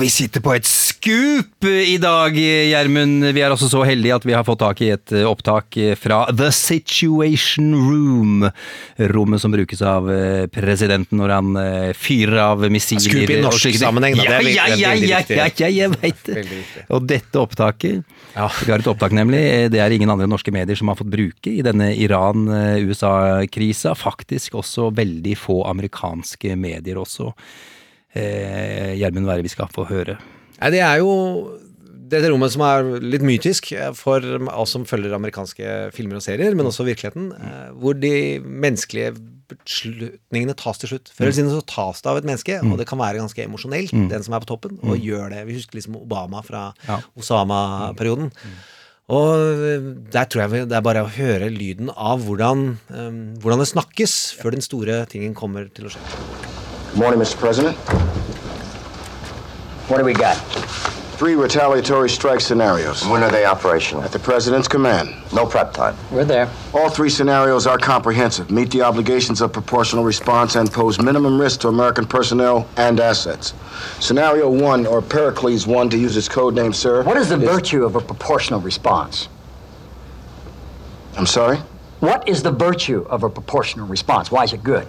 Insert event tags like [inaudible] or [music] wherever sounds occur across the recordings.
Vi sitter på et skup i dag, Gjermund. Vi er også så heldige at vi har fått tak i et eh, opptak fra The Situation Room. Rommet som brukes av eh, presidenten når han eh, fyrer av missiler. Skup i norsk sammenheng, da. Det er ja, ja, ja, ja, ja, jeg veit det. Og dette opptaket Ja. Vi har et opptak, nemlig. Det er ingen andre norske medier som har fått bruke i denne Iran-USA-krisa. Faktisk også veldig få amerikanske medier også. Eh, Gjermund, er vi skal få høre? Nei, det er jo dette rommet som er litt mytisk for oss som følger amerikanske filmer og serier, men også virkeligheten, eh, hvor de menneskelige beslutningene tas til slutt. Før eller siden så tas det av et menneske, og det kan være ganske emosjonelt, den som er på toppen, og gjør det. Vi husker liksom Obama fra. Osama-perioden. Og eh, der tror jeg det er bare å høre lyden av hvordan, eh, hvordan det snakkes før den store tingen kommer til å skje. Good morning, Mr. President. What do we got? Three retaliatory strike scenarios When are they operational? at the President's command. No prep time. We're there. All three scenarios are comprehensive, meet the obligations of proportional response, and pose minimum risk to American personnel and assets. Scenario one, or Pericles one, to use its code name, sir. What is the is- virtue of a proportional response? I'm sorry? What is the virtue of a proportional response? Why is it good?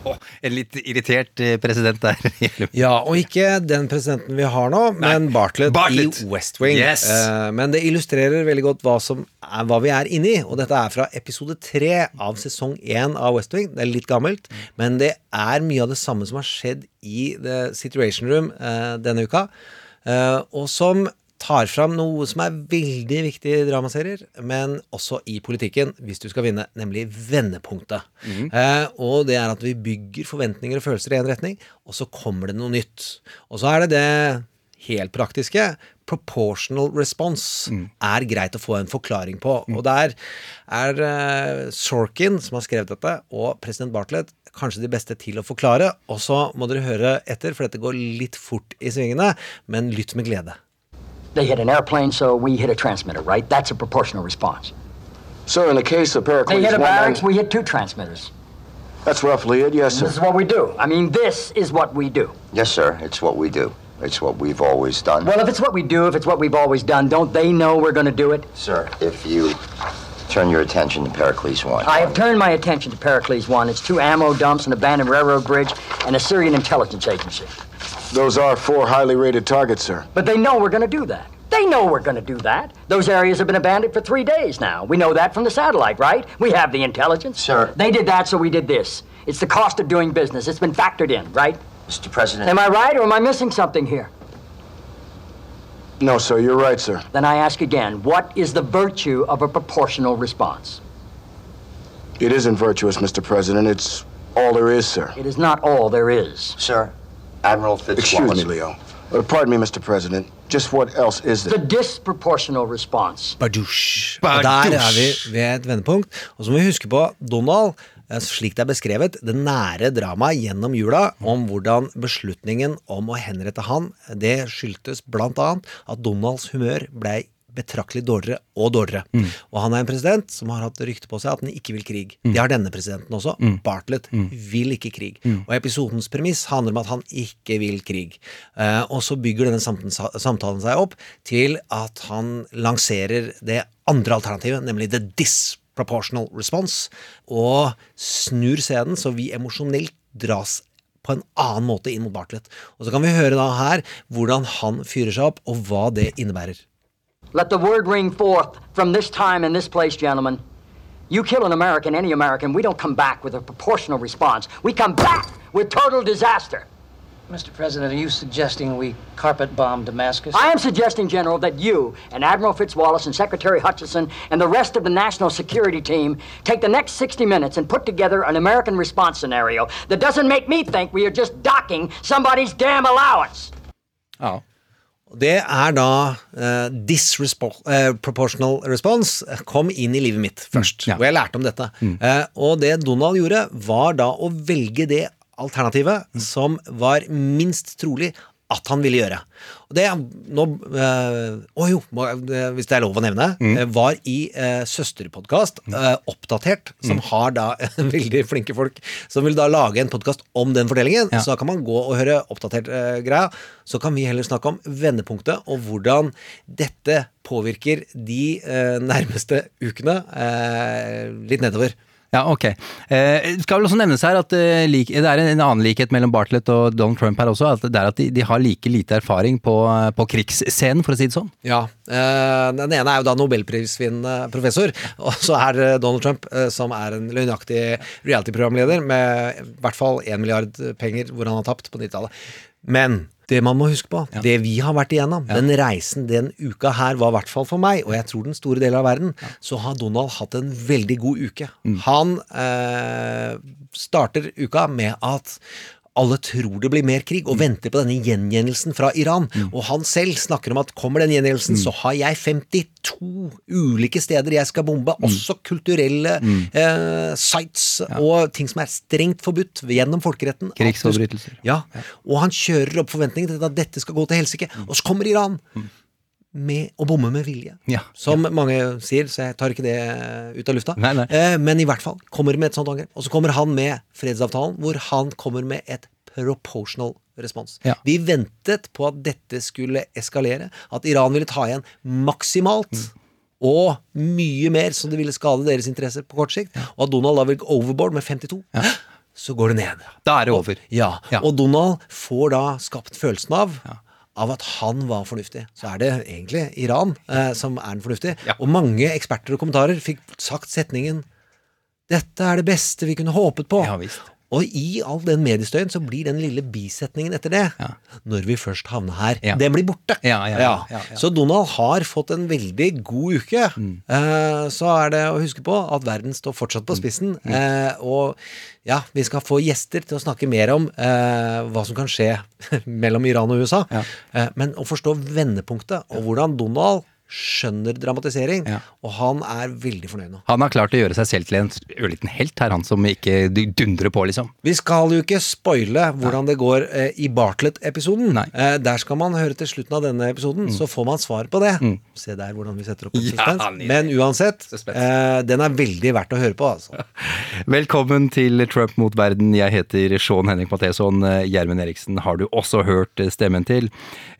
[laughs] En litt irritert eh, president der. [laughs] Ja, og ikke den presidenten vi har nå, men Bartlett, Bartlett. i West Wing. Yes. Eh, men det illustrerer veldig godt hva, som er, hva vi er inni, og dette er fra episode tre av sesong én av West Wing. Det er litt gammelt, men det er mye av det samme som har skjedd i The Situation Room eh, denne uka, Uh, og som tar fram noe som er veldig viktig i dramaserier, men også i politikken, hvis du skal vinne, nemlig vendepunktet. Eh, og det er at vi bygger forventninger og følelser i en retning, og så kommer det noe nytt. Og så er det det helt praktiske. Proportional response er greit å få en forklaring på. Og der er eh, Sorkin, som har skrevet dette, og president Bartlett kanskje de beste til å forklare. Og så må dere høre etter, for dette går litt fort i svingene, men lytt med glede. They hit an airplane, so we hit a transmitter, right? That's a proportional response. Sir, in the case of Pericles 1. They hit a barracks, then- we hit two transmitters. that's roughly it, yes, sir. This is what we do. I mean, this is what we do. Yes, sir. It's what we do. It's what we've always done. Well, if it's what we do, if it's what we've always done, don't they know we're going to do it? Sir, if you turn your attention to Pericles 1. I have turned my attention to Pericles 1. It's two ammo dumps, an abandoned railroad bridge, and a Syrian intelligence agency. Those are four highly rated targets, sir. But they know we're going to do that. They know we're going to do that. Those areas have been abandoned for three days now. We know that from the satellite, right? We have the intelligence. Sir. They did that, so we did this. It's the cost of doing business. It's been factored in, right? Mr. President, Am I right, or am I missing something here? No, sir, you're right, sir. Then I ask again what is the virtue of a proportional response? It isn't virtuous, Mr. President. It's all there is, sir. It is not all there is. sir, Admiral Excuse Fitzwallace. me, Leo. Uh, pardon me, Mr. President. Just what else is The there? disproportional response. Badush. Og der er vi ved et vendepunkt. Og så må vi huske på Donald, eh, slik det er beskrevet, det nære dramaet gjennom jula om hvordan beslutningen om å henrette han, det skyldtes blant annet at Donalds humør blei betraktelig dårligere og dårligere. Og han er en president som har hatt rykte på seg at han ikke vil krig. Det har denne presidenten også. Bartlett vil ikke krig. Og episodens premiss handler om at han ikke vil krig. Uh, og så bygger denne samtalen seg opp til at han lanserer det andre alternativet, nemlig the disproportional response, og snur scenen så vi emosjonelt dras på en annen måte inn mot Bartlett. Og så kan vi høre da her hvordan han fyrer seg opp, og hva det innebærer. Let the word ring forth from this time and this place, gentlemen. You kill an American, any American, we don't come back with a proportional response. We come back with total disaster. Mr. President, are you suggesting we carpet bomb Damascus? I am suggesting, General, that you and Admiral Fitzwallace and Secretary Hutchison and the rest of the national security team take the next 60 minutes and put together an American response scenario that doesn't make me think we are just docking somebody's damn allowance. Ja. Det er da uh, disproportional response kom inn i livet mitt først, ja. og jeg lærte om dette. Eh, og det Donald gjorde, var da å velge det alternativet som var minst trolig at han ville gjøre. Og det nå eh, Å jo, eh, hvis det er lov å nevne. Mm. Var i eh, søsterpodkast, eh, Oppdatert, som har da [laughs] veldig flinke folk som vil da lage en podkast om den fortellingen. Ja. Så da kan man gå og høre Oppdatert-greia. så kan vi heller snakke om vendepunktet, og hvordan dette påvirker de eh, nærmeste ukene eh, litt nedover. Ja, ok. Eh, skal vel også nevnes her at eh, like, det er en, en annen likhet mellom Bartlett og Donald Trump her også. At det er at de, de har like lite erfaring på, på krigsscenen, for å si det sånn. Ja. eh, den ene er jo da nobelprisvinnende professor, og så er Donald Trump, eh, som er en løgnaktig reality-programleder med i hvert fall én milliard penger hvor han har tapt på 90-tallet. Men det man må huske på, det vi har vært igjennom, den reisen den uka her var i hvert fall for meg, og jeg tror den store delen av verden, så har Donald hatt en veldig god uke. Han eh, starter uka med at alle tror det blir mer krig, og venter på denne gjengjeldelsen fra Iran. Og han selv snakker om at kommer den gjengjeldelsen, så har jeg 52 ulike steder jeg skal bombe, også kulturelle eh, sites og ting som er strengt forbudt gjennom folkeretten. Krigsforbrytelser. Ja, og han kjører opp forventningene til at dette skal gå til helsike. Og så kommer Iran med å bomme med vilje. Ja, Som mange sier, så jeg tar ikke det ut av lufta. Nei, nei. Eh, men i hvert fall kommer med et sånt angrep. Og så kommer han med fredsavtalen, hvor han kommer med et proportional respons. Ja. Vi ventet på at dette skulle eskalere, at Iran ville ta igjen maksimalt. Mm. Og mye mer som det ville skade deres interesser på kort sikt. Og at Donald da vil gå overboard med 52. Så går det ned. Da er det over. Ja, Ja. og Donald får da skapt følelsen av av at han var fornuftig. Så er det egentlig Iran eh, som er den fornuftige. Ja. Og mange eksperter og kommentarer fikk sagt setningen 'Dette er det beste vi kunne håpet på'. Ja. Og i all den mediestøyen så blir den lille bisetningen etter det, Ja. når vi først havner her, Ja. den blir borte. Ja, ja, ja, ja, ja. Så Donald har fått en veldig god uke. Mm. Eh, så er det å huske på at verden står fortsatt Mm. på spissen. Eh, og ja, vi skal få gjester til å snakke mer om eh, hva som kan skje [laughs] mellom Iran og USA. Ja. Eh, men å forstå vendepunktet, og hvordan Donald skjønner dramatisering. Ja. Og han er veldig fornøyd nå. Han har klart å gjøre seg selv til en ørliten helt her, han som ikke dundrer på, liksom. Vi skal jo ikke spoile hvordan det går eh, i Bartlett-episoden. Mm. Eh, der skal man høre til slutten av denne episoden, så får man svar på det. Se der hvordan vi setter opp en suspens. Ja, Men uansett, eh, den er veldig verdt å høre på, altså. [laughs] Velkommen til Trump mot verden. Jeg heter Sean Henrik Matheson. Eh, Gjermund Eriksen har du også hørt stemmen til.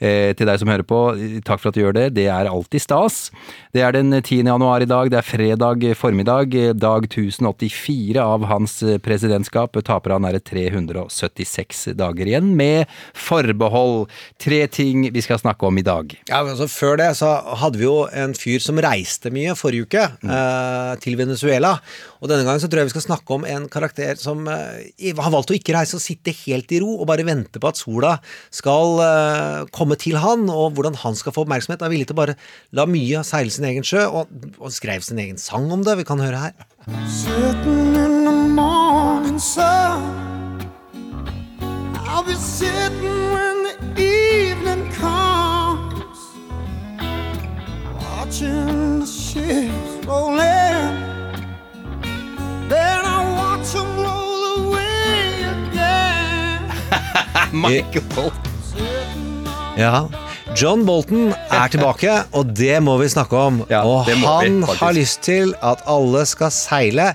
Eh, til deg som hører på, eh, takk for at du gjør det. Det er alltid stas. Det er den 10. januar i dag. Det er fredag formiddag. Dag 1084 av hans presidentskap. Taper han er det 376 dager igjen, med forbehold. Tre ting vi skal snakke om i dag. Ja, men altså Før det så hadde vi jo en fyr som reiste mye forrige uke, eh, til Venezuela. Og denne gangen så tror jeg vi skal snakke om en karakter som eh, har valgt å ikke reise og sitte helt i ro og bare vente på at sola skal eh, komme til han, og hvordan han skal få oppmerksomhet. Er villig til å bare la mye seile sin egen sjø, og, og skrev sin egen sang om det. Vi kan høre her. Sitting in the morning sun. I'll be sitting when the evening comes. Watching the ships roll in. Then I watch them roll away again. [laughs] Michael. Ja. John Bolton er tilbake, og det må vi snakke om. Ja, og han vi, har lyst til at alle skal seile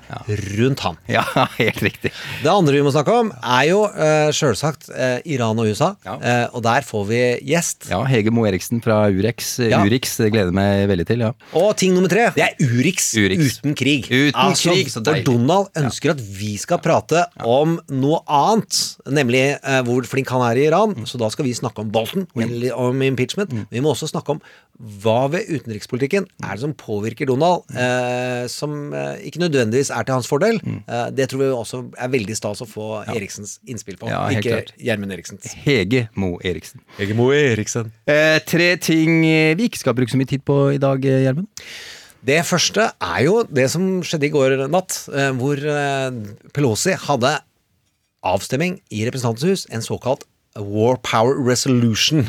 rundt ham. Ja, [laughs] helt riktig. Det andre vi må snakke om, er jo uh, sjølsagt uh, Iran og USA. Ja. Uh, og der får vi gjest. Ja, Hege Moe Eriksen fra Urex. Ja. Urix det gleder meg veldig til, ja. Og ting nummer tre, det er Urix, Urix. uten krig. Uten krig, så deilig. Donald ønsker at vi skal prate om noe annet, nemlig eh, hvor flink han er i Iran. Så da skal vi snakke om Bolton, om impeachment. Vi må også snakke om hva ved utenrikspolitikken er det som påvirker Donald, Mm. eh, som eh, ikke nødvendigvis er til hans fordel. Eh, det tror vi også er veldig stas å få Eriksens innspill på, Ja, helt ikke. Gjermund Eriksens. Hege Mo Eriksen. Egemo Eriksen. Eh, tre ting vi ikke skal bruke så mye tid på i dag, eh, Gjermund. Det første er jo det som skjedde i går natt, eh, hvor Pelosi hadde avstemming i Representantenes hus, en såkalt War Power Resolution.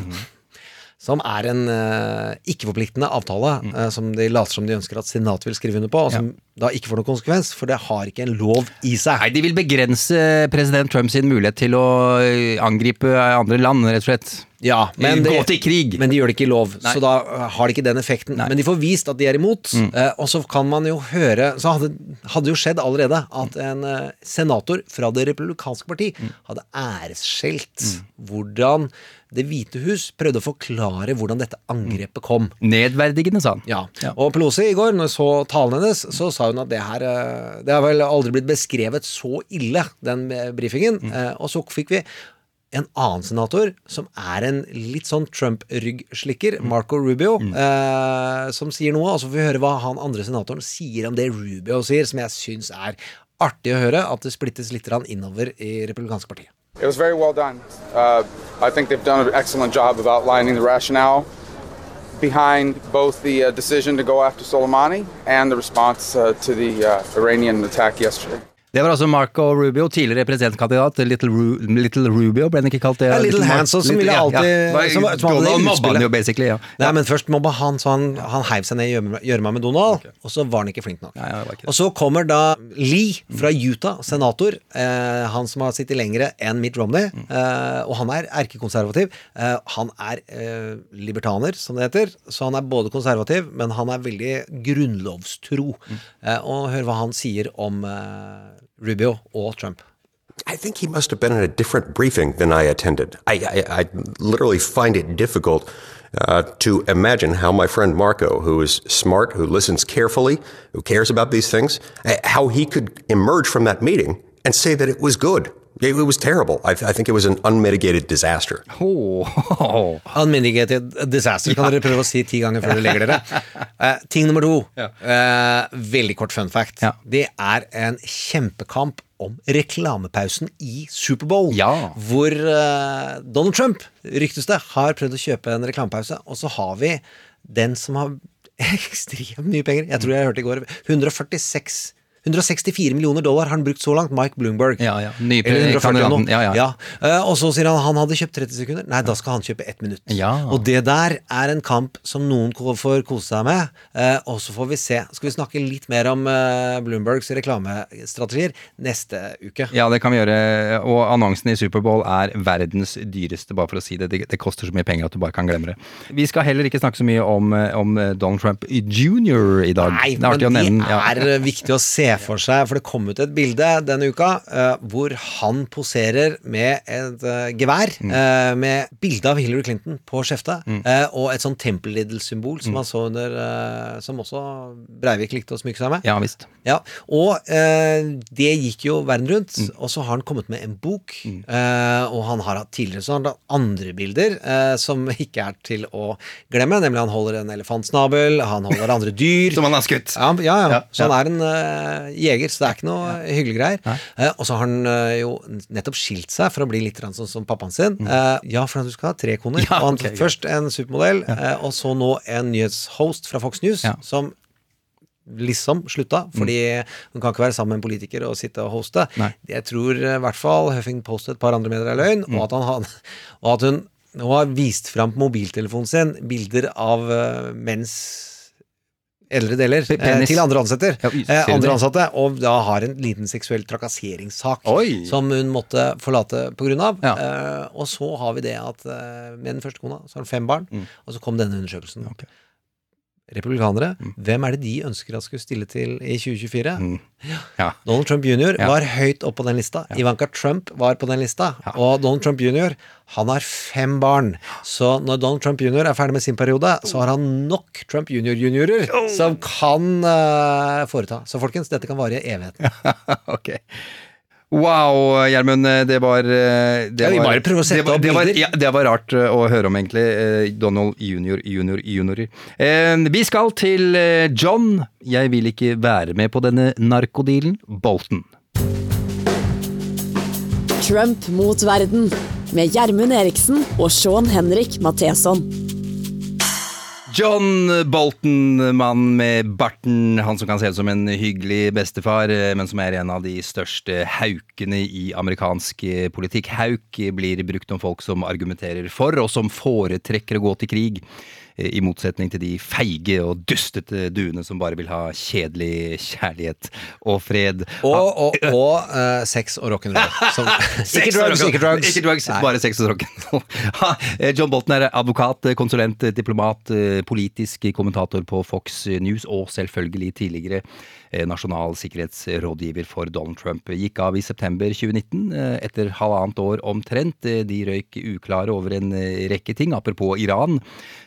Som er en uh, ikke-forpliktende avtale eh, som de later som de ønsker at Senatet vil skrive under på, og som da ikke får noen konsekvens, for det har ikke en lov i seg. Nei, de vil begrense president Trump sin mulighet til å eh, angripe andre land, rett og slett. Ja, men Gå til krig. men de gjør det ikke i lov, Nei. så da uh, har de ikke den effekten. Nei. Mm. Men de får vist at de er imot, eh, og så kan man jo høre Så hadde, hadde jo skjedd allerede at en eh, senator fra Det republikanske parti Mm. hadde æresskjelt hvordan Det hvite hus prøvde å forklare hvordan dette angrepet kom. Nedverdigende, sa han. Ja. Og Pelosi i går, når jeg så talen hennes, så sa hun at det her eh, Det har vel aldri blitt beskrevet så ille, den eh, brifingen. Mm. Og så fikk vi en annen senator som er en litt sånn Trump-ryggslikker, Marco Rubio, eh, som sier noe. Og så får vi høre hva han andre senatoren sier om det Rubio sier, som jeg syns er artig å høre. At det splittes litt innover i republikanske partiet. It was very well done. Uh, I think they've done an excellent job of outlining the rationale behind both the uh, decision to go after Soleimani and the response uh, to the uh, Iranian attack yesterday. Det var altså Marco Rubio, tidligere presidentkandidat. Little, Ru Little Rubio, ble han ikke kalt det? Ja, Little Little Hanson, som ville alltid- ja. Var- som- som Donald mobba han jo basically, ja. Nei, men først mobba han, så han, han heiv seg ned i gjørma- med Donald, og så var han ikke flink nok. Var ikke og så kommer da Lee fra Utah, senator, eh, han som har sittet lengre enn Mitt Romney, Mm. eh, og han er erkekonservativ. Eh, han er eh, libertaner, som det heter, så han er både konservativ, men han er veldig grunnlovstro. Mm. Eh, og hør hva han sier om eh, Rubio og Trump. I think he must have been in a different briefing than I attended. I, I, I literally find it difficult uh, to imagine how my friend Marco, who is smart, who listens carefully, who cares about these things, uh, how he could emerge from that meeting and say that it was good. It, it was terrible. I, I think it was an unmitigated disaster. [laughs] Oh. Unmitigated disaster kan dere prøve å si ti ganger før dere legger dere. Uh, [laughs] ting nummer to. Eh, veldig kort fun fact. Ja. Det er en kjempekamp om reklamepausen i Superbowl. Ja. Hvor uh, Donald Trump, ryktes det, har prøvd å kjøpe en reklamepause. Og så har vi den som har [laughs] ekstremt mye penger. Jeg tror jeg hørte i går 146 164 millioner dollar har han brukt så langt, Mike Bloomberg. Ja, ja. Ny Eller 140 eller noe. kandidaten. Ja, ja. Eh, og så sier han han hadde kjøpt 30 sekunder. Nei, da skal han kjøpe ett minutt. Ja. Og det der er en kamp som noen får kose seg med. eh, og så får vi se. Skal vi snakke litt mer om eh, Bloombergs reklamestrategier neste uke? Ja, det kan vi gjøre. Og annonsen i Superbowl er verdens dyreste, bare for å si det. Det, det koster så mye penger at du bare kan glemme det. Vi skal heller ikke snakke så mye om, om Donald Trump jr. i dag. Nei, det er men det. Ja. er viktig å se for seg, for det kom ut et bilde denne uka uh, hvor han poserer med et uh, gevær Mm. uh, med bilde av Hillary Clinton på skjeftet, eh, og et sånn Temple Riddle-symbol Mm. som han så under Som også Breivik likte å smykke seg med. ja visst. Ja, og det gikk jo verden rundt, Mm. og så har han kommet med en bok. Eh, og han har hatt tidligere så har han hatt andre bilder som ikke er til å glemme. Nemlig han holder en elefantsnabel, han holder andre dyr. [laughs] Som han har skutt. Ja, ja, ja. Så han er en jeger, så det er ikke noe hyggelige greier. Eh, og så har han eh, jo nettopp skilt seg for å bli litt sånn som pappaen sin. Eh, ja, for at du skal ha tre koner. Mm. [laughs] Ja, og han, ok, først en supermodell, eh, og så nå en nyhetshost fra Fox News, Ja. som liksom slutta, fordi hun kan ikke være sammen med en politiker og sitte og hoste. Mm. Nei. Jeg tror eh, i hvert fall Huffing Post et par andre medier er løgn, Mm. og, at han og at hun nå har vist fram på mobiltelefonen sin bilder av uh, menns eldre deler eh, til andre ansatte, Ja, eh, andre ansatte, og da har en liten seksuell trakasseringssak Oi. som hun måtte forlate av. Ja. Eh, og så har vi det at eh, med den første kona så har hun fem barn, og så kom denne undersøkelsen. Mm. Republikanere, hvem er det de ønsker at skulle stille til i 2024? Mm. Ja. Donald Trump jr. Ja. var høyt opp på den lista. Ivanka Trump var på den lista. Og Donald Trump jr. han har fem barn. Så når Donald Trump jr. er ferdig med sin periode, så har han nok Trump jr.-juniorer som kan uh, foreta. Så folkens, dette kan vare i evigheten. [laughs] ok. Wow, Gjermund. Det var eh, det Ja, vi bare prøver å sette det var, opp det var, ja, det var rart eh, å høre om, egentlig. eh, Donald junior, junior, juniorer. Eh, vi skal til John. Jeg vil ikke være med på denne narkodealen. Bolton. Trump mot verden med Gjermund Eriksen og Sean Henrik Matheson. John Bolton, mann med barten, han som kan se ut som en hyggelig bestefar, eh, men som er en av de største haukene i amerikansk eh, politikk. Hauk blir brukt om folk som argumenterer for, og som foretrekker å gå til krig. Eh, i motsetning til de feige og dustete duene som bare vil ha kjedelig kjærlighet og fred. Og, og, [laughs] og uh, sex og rock'n'roll. [laughs] Ikke drugs, ikke drugs. Ikke drugs, bare sex og rock'n'roll. [laughs] Eh, John Bolton er advokat, konsulent, diplomat, politisk kommentator på Fox News og selvfølgelig tidligere nasjonal sikkerhetsrådgiver for Donald Trump. Gikk av i september 2019 eh, etter halvannet år omtrent. De røyk uklare over en rekke ting, apropos Iran.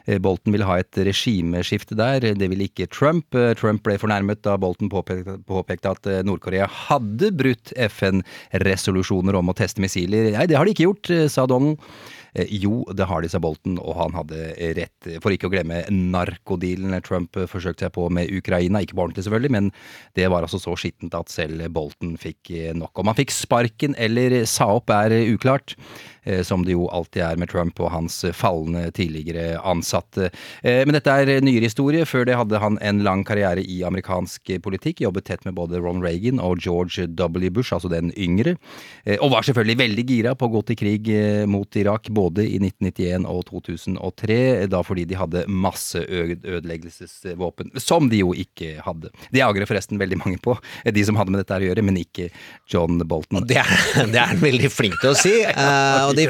Eh, Bolton ville ha et regimeskifte der, det ville ikke Trump. Trump ble fornærmet da Bolton påpekte, at eh, Nord-Korea hadde brutt FN-resolusjoner om å teste missiler. Nei, det har de ikke gjort, eh, sa Donald. Eh, Jo, det har de, sa Bolton, og han hadde rett. For ikke å glemme narkodealen Trump forsøkte seg på med Ukraina. Ikke på ordentlig, selvfølgelig, men det var altså så skittent at selv Bolton fikk nok. Om han fikk sparken eller sa opp er uklart, som det jo alltid er med Trump og hans falne tidligere ansatte. Eh, Men dette er nyere historie. Før det hadde han en lang karriere i amerikansk politikk. Jobbet tett med både Ron Reagan og George W. Bush, altså den yngre. Eh, Og var selvfølgelig veldig gira på å gå til krig eh, mot Irak, både i 1991 og 2003. Da fordi de hadde masse ødeleggelsesvåpen, som de jo ikke hadde. Det angrer forresten veldig mange på, eh, de som hadde med dette å gjøre, men ikke John Bolton. Det er, det er han veldig flink til å si. [laughs] eh, og [laughs] de,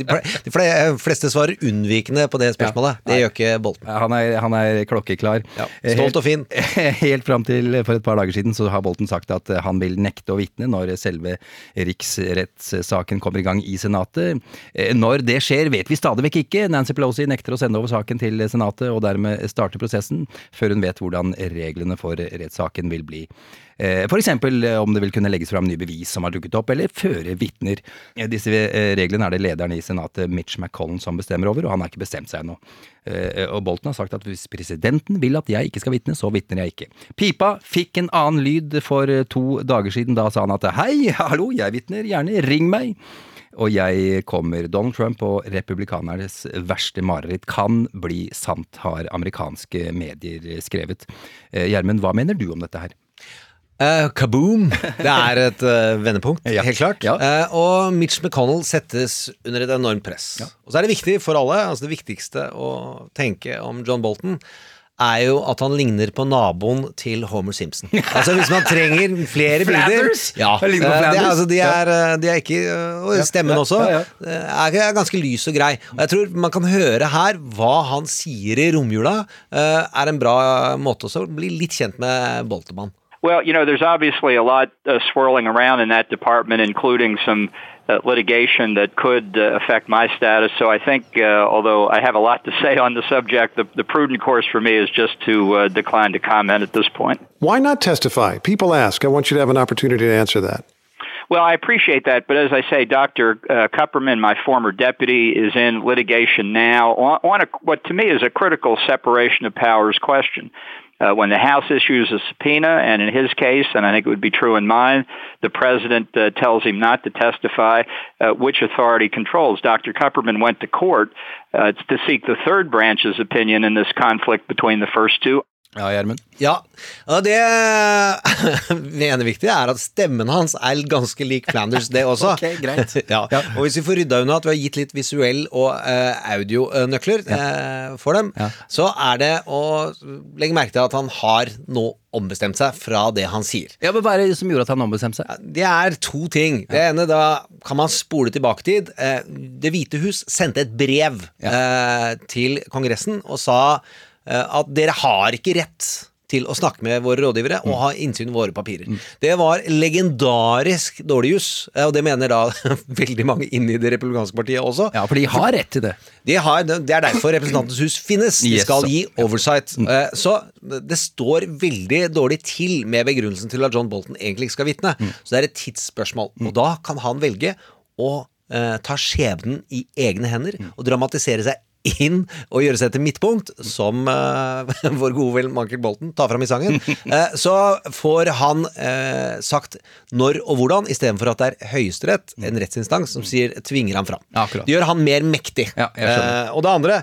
de, de fle- fleste svarer unnvikende på det spørsmålet. Det gjør ikke Bolten. Han er, han er klokkeklar. Eh, stolt og fin. Helt, [laughs] helt fram til for et par dager siden så har Bolten sagt at eh, han vil nekte å vitne når selve riksrettssaken kommer i gang i Senatet. Eh, Når det skjer vet vi stadig vekk ikke. Nancy Pelosi nekter å sende over saken til Senatet og dermed starte prosessen, før hun vet hvordan reglene for rettssaken vil bli. Eh, eksempel eh, om det vil kunne legges fram nye bevis som har dukket opp, eller føre vitner. Eh, Disse reglene er det lederen i Senatet, Mitch McCollen som bestemmer over, og han har ikke bestemt seg ennå. Og Bolton har sagt at hvis presidenten vil at jeg ikke skal vitne, så vitner jeg ikke. Pipa fikk en annen lyd for to dager siden. Da sa han at hei, hallo, jeg vitner, gjerne ring meg. Og jeg kommer. Donald Trump og republikanernes verste mareritt kan bli sant, har amerikanske medier skrevet. Gjermund, hva mener du om dette her? Eh, kaboom! Det er et uh, vendepunkt, helt klart. Eh, og Mitch McConnell settes under et enormt press. Og så er det viktig for alle, altså det viktigste å tenke om John Bolton, er jo at han ligner på naboen til Homer Simpson. [laughs] Altså Hvis man trenger flere bilder? Ja, det, altså, de, er, de er ikke Og stemmen også ja, ja. er ganske lys og grei. Og jeg tror man kan høre her hva han sier i romjula, er en bra måte også å bli litt kjent med Boltemann. Well, you know, there's obviously a lot uh, swirling around in that department, including some uh, litigation that could uh, affect my status. So I think, uh, although I have a lot to [laughs] say on the subject, the, the prudent course for me is just to uh, decline to comment at this point. Why not testify? People ask. I want you to have an opportunity to answer that. Well, I appreciate that, but as I say, Dr. Uh, Kupperman, my former deputy, is in litigation now on, on a, what to me is a critical separation of powers question. Uh, when the House issues a subpoena, and in his case, and I think it would be true in mine, the president uh, tells him not to testify, uh, which authority controls. Dr. Kupperman went to court uh, to seek the third branch's opinion in this conflict between the first two. Ja, Gjermund? Ja, og det [laughs] vi ene viktige er at stemmen hans er ganske lik Flanders, det også. [laughs] Ok, greit. [laughs] ja. Og hvis vi får rydda unna at vi har gitt litt visuell og uh, audionøkler eh, for dem, så er det å legge merke til at han har nå ombestemt seg fra det han sier. Ja, men Hva er det som gjorde at han ombestemte seg? Det er to ting. Det ene, da kan man spole tilbake tid. Uh, Det hvite hus sendte et brev eh, til Kongressen og sa at dere har ikke rett til å snakke med våre rådgivere og ha innsyn i våre papirer. Det var legendarisk dårlig juss, eh, og det mener da [laughs] veldig mange inni det republikanske partiet også. Ja, for de har rett til det. De har, det er derfor Representantens hus finnes. De skal gi oversight. Eh, Så det står veldig dårlig til med begrunnelsen til at John Bolton egentlig ikke skal vitne. Så det er et tidsspørsmål. Og da kan han velge å eh, ta skjebnen i egne hender og dramatisere seg inn og gjøre seg til midtpunkt, som eh, [laughs] vår gode venn Michael Bolton tar fram i sangen, [laughs] eh, så får han eh, sagt når og hvordan, istedenfor at det er Høyesterett, en rettsinstans, som sier tvinger ham fram. akkurat. Det gjør han mer mektig. Ja, jeg skjønner. Eh, og det andre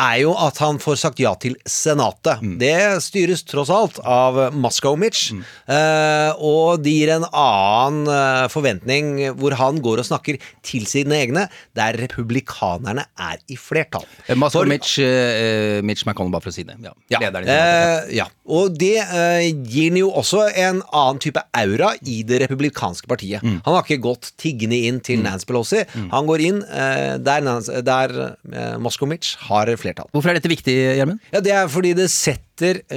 er jo at han får sagt ja til Senatet. Mm. Det styres tross alt av Moscow-Mitch, eh, og det gir en annen eh, forventning hvor han går og snakker til sine egne, der republikanerne er i flertall. Eh, Moscow-Mitch uh, Mitch McConnell, bare for å si det. Ja, Ja, lederen eh, ja. og det uh, gir han jo også en annen type aura i det republikanske partiet. Mm. Han har ikke gått tiggende inn til Nancy Pelosi. Han går inn uh, der, Nancy- der eh, Mitch har flertall. Hvorfor er dette viktig, Gjermund? Ja, Det er fordi det setter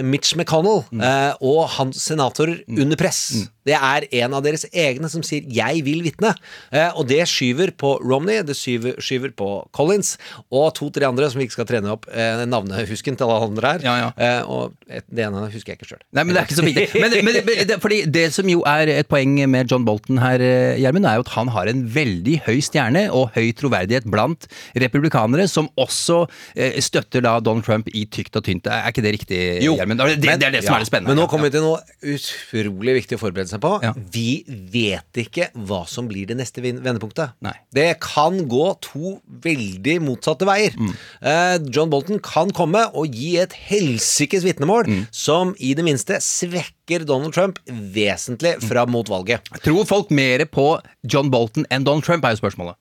Mitch McConnell Mm. eh, og hans senatorer under press. Det er en av deres egne som sier 'jeg vil vitne'. Eh, og det skyver på Romney, det skyver, skyver på Collins og to-tre andre som vi ikke skal trene opp eh, navnehusken til alle andre her. Ja, ja. Eh, og et, det ene husker jeg ikke sjøl. Nei, men det er ikke så viktig. Men, men, men det, fordi det som jo er et poeng med John Bolton her, eh, Gjermund, er jo at han har en veldig høy stjerne og høy troverdighet blant republikanere, som også eh, støtter da Donald Trump i tykt og tynt. Er ikke det riktig, Gjermund? Det, det, det er det som ja, er det spennende. Men nå kommer vi til noe utrolig viktig å forberede seg på. Ja. Vi vet ikke hva som blir det neste vendepunktet. Nei. Det kan gå to veldig motsatte veier. Mm. Eh, John Bolton kan komme og gi et helsikes vitnemål Mm. som i det minste svekker Donald Trump vesentlig fra fram mot valget. Tror folk mer på John Bolton enn Donald Trump, er jo spørsmålet.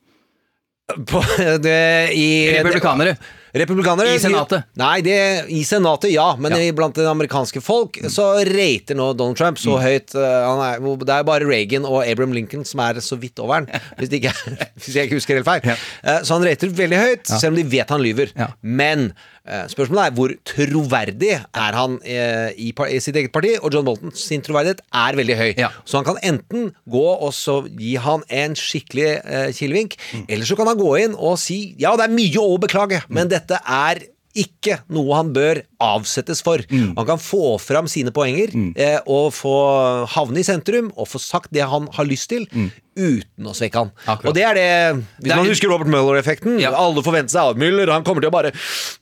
På, [laughs] det, i, Republikanere. Republikanere I Senatet. Nei, det, i Senatet, ja. Men Ja. blant det amerikanske folk så rater nå Donald Trump så Mm. høyt uh, han er, Det er bare Reagan og Abraham Lincoln som er så vidt over han, hvis, ikke, [laughs] hvis jeg ikke husker helt feil. Eh, Så han rater veldig høyt, selv om de vet han lyver. Ja. Men uh, spørsmålet er hvor troverdig er han i, i sitt eget parti? Og John Bolton sin troverdighet er veldig høy. Ja. Så han kan enten gå og så gi han en skikkelig kilevink, Mm. eller så kan han gå inn og si ja, det er mye å beklage, men dette er ikke noe han bør avsettes for. Mm. Han kan få fram sine poenger eh, og få havne i sentrum og få sagt det han har lyst til, uten å svekke han. Mm. Akkurat. Og det er det Hvis Det er- man husker Robert Mueller-effekten. Ja. Alle forventer seg av Mueller, han kommer til å bare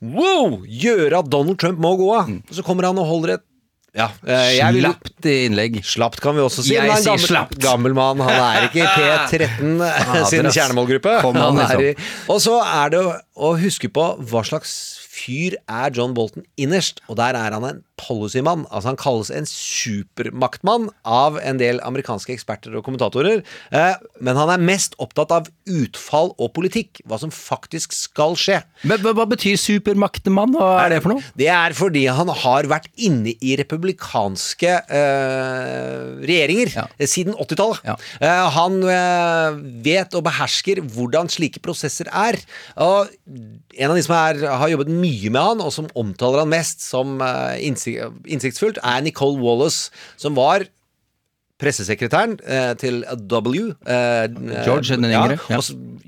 wow, gjøre at Donald Trump må gå av. Mm. Og så kommer han og holder et ja, eh, jeg vil, Slapt innlegg. Slapt kan vi også si. Jeg men han er sier gammel, slapt. gammel mann. Han er ikke i [laughs] P13 Fader, sin kjernemålgruppe. Han er i, liksom. og så er det å huske på hva slags fyr er John Bolton innerst, og der er han en policymann. Altså Han kalles en supermaktmann av en del amerikanske eksperter og kommentatorer. Eh, men han er mest opptatt av utfall og politikk. Hva som faktisk skal skje. Men hva, betyr supermaktmann? Hva er det for noe? Det er fordi han har vært inne i republikanske eh, regjeringer Ja. siden 80-tallet. Ja. Eh, han eh, vet og behersker hvordan slike prosesser er. Og en av de som er, har jobbet mye med han, og som omtaler han mest som eh, innsiktsfullt, er Nicole Wallace, som var pressesekretæren eh, til W. Eh, George den yngre, ja. ja.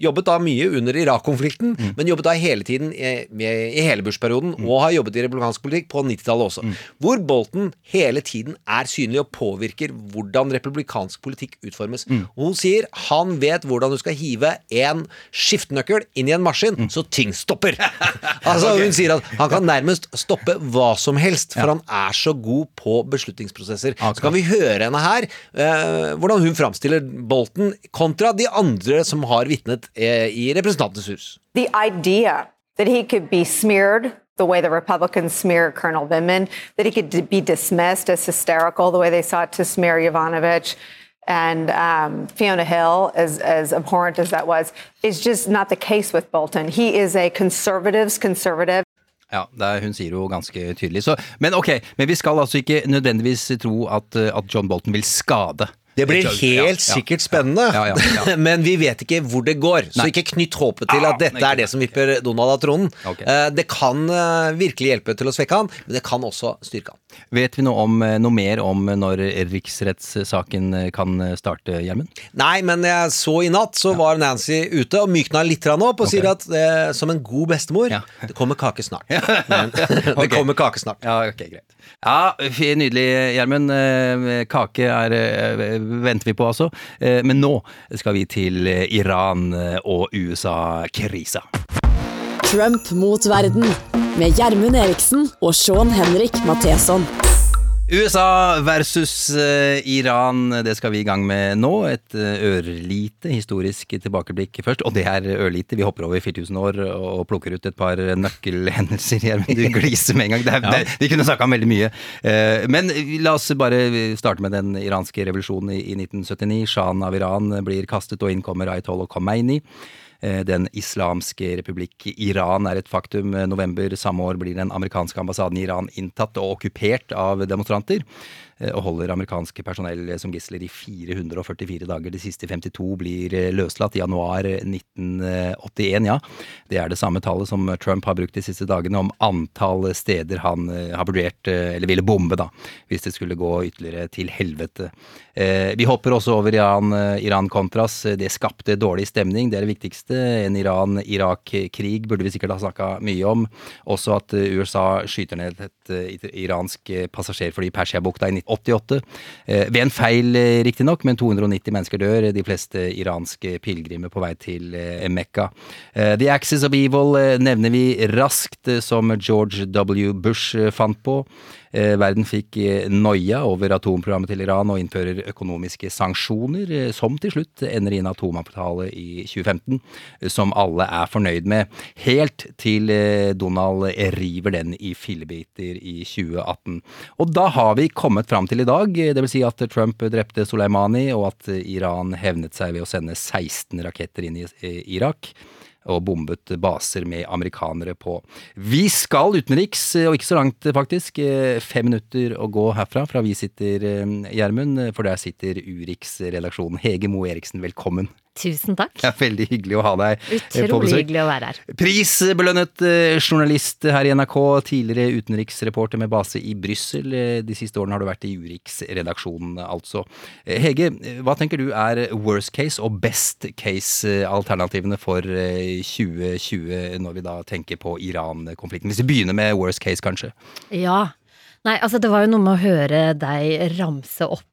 jobbet da mye under Irak-konflikten, men jobbet da hele tiden i, i hele Bush-perioden, og har jobbet i republikansk politikk på 90-tallet også. Hvor Bolton hele tiden er synlig og påvirker hvordan republikansk politikk utformes. Og hun sier han vet hvordan du skal hive en skiftenøkkel inn i en maskin, så ting stopper. [laughs] altså Hun sier at han kan nærmest stoppe hva som helst, for han er så god på beslutningsprosesser. Så kan vi høre henne her, eh, hvordan hun framstiller Bolton kontra de andre som har vitnet eh, i Representantenes hus. The idea that he could be smeared the way the Republicans smear Colonel Vindman, that he could be dismissed as hysterical the way they sought to smear Yovanovitch and um, Fiona Hill, as, as abhorrent as that was, is just not the case with Bolton. He is a conservative's conservative. Ja, er, hun sier jo ganske tydelig. Så, men ok, men vi skal altså ikke nødvendigvis tro at, eh, at John Bolton vil skade. Det blir helt sikkert spennende, [laughs] men vi vet ikke hvor det går. Så ikke knytt håpet til Ah, at dette er det som vipper Donald av tronen. Eh, Det kan eh, virkelig hjelpe til å svekke han, men det kan også styrke han. Vet vi noe, om, eh, noe mer om når riksrettssaken kan starte, Gjermund? Nei, men jeg så i natt, så var Nancy ute og mykna litt opp og sier at eh, som en god bestemor, [laughs] det kommer kake snart. Men, [laughs] det kommer kake snart. Ja, ok, greit. Ja, nydelig, Gjermund. Kake er, venter vi på, altså. Eh, Men nå skal vi til eh, Iran eh, og USA-krisa. Trump mot verden med Gjermund Eriksen og Sean Henrik Matheson. USA versus eh, Iran, det skal vi i gang med nå. Et eh, ørlite historisk tilbakeblikk først. Og det er ørlite, vi hopper over 4000 år og plukker ut et par nøkkelhendelser. her, men Du [laughs] gliser med en gang. Det er, det, vi kunne snakka om veldig mye. Eh, Men la oss bare starte med den iranske revolusjonen i, i 1979. Shahen av Iran blir kastet, og innkommer Ayatollah Khomeini. Eh, Den islamske republikk Iran er et faktum. Eh, November samme år blir den amerikanske ambassaden i Iran inntatt og okkupert av demonstranter. Eh, Og holder amerikanske personell som gisler i 444 dager. De siste 52 blir eh, løslatt i januar 1981, ja. Det er det samme tallet som Trump har brukt de siste dagene om antall steder han eh, har vurdert, eh, eller ville bombe, da, hvis det skulle gå ytterligere til helvete. Eh, Vi hopper også over Iran-Contras. Iran-Contras. Det skapte dårlig stemning, det er det viktigste. En Iran-Irak-krig burde vi sikkert ha snakka mye om. Også at eh, USA skyter ned et eh, iransk eh, passasjerfly i Persiabukta i 1988. Eh, Ved en feil, eh, riktignok, men 290 mennesker dør. De fleste iranske pilegrimer på vei til eh, Mekka. The Axis of Evil nevner vi raskt, som George W. Bush fant på. Eh, Verden fikk eh, noia over atomprogrammet til Iran og innfører økonomiske sanksjoner, eh, som til slutt ender i en atomavtale i 2015, eh, som alle er fornøyd med, helt til Donald river den i fillebiter i 2018. Og da har vi kommet fram til i dag, dvs. si at Trump drepte Soleimani, og at Iran hevnet seg ved å sende 16 raketter inn i Irak og bombet baser med amerikanere på. Vi skal utenriks, og ikke så langt faktisk. eh, Fem minutter å gå herfra, fra vi sitter, eh, Gjermund. For der sitter Urix-redaksjonen. Hege Moe Eriksen, velkommen. Tusen takk. Det er veldig hyggelig å ha deg Utrolig på besøk. hyggelig å være her. Prisbelønnet eh, journalist her i NRK, tidligere utenriksreporter med base i Brussel. Eh, De siste årene har du vært i Urix-redaksjonen, altså. Eh, Hege, eh, hva tenker du er worst case og best case-alternativene for eh, 2020, når vi da tenker på Iran-konflikten? Hvis vi begynner med worst case, kanskje. Ja. Nei, altså det var jo noe med å høre deg ramse opp eh,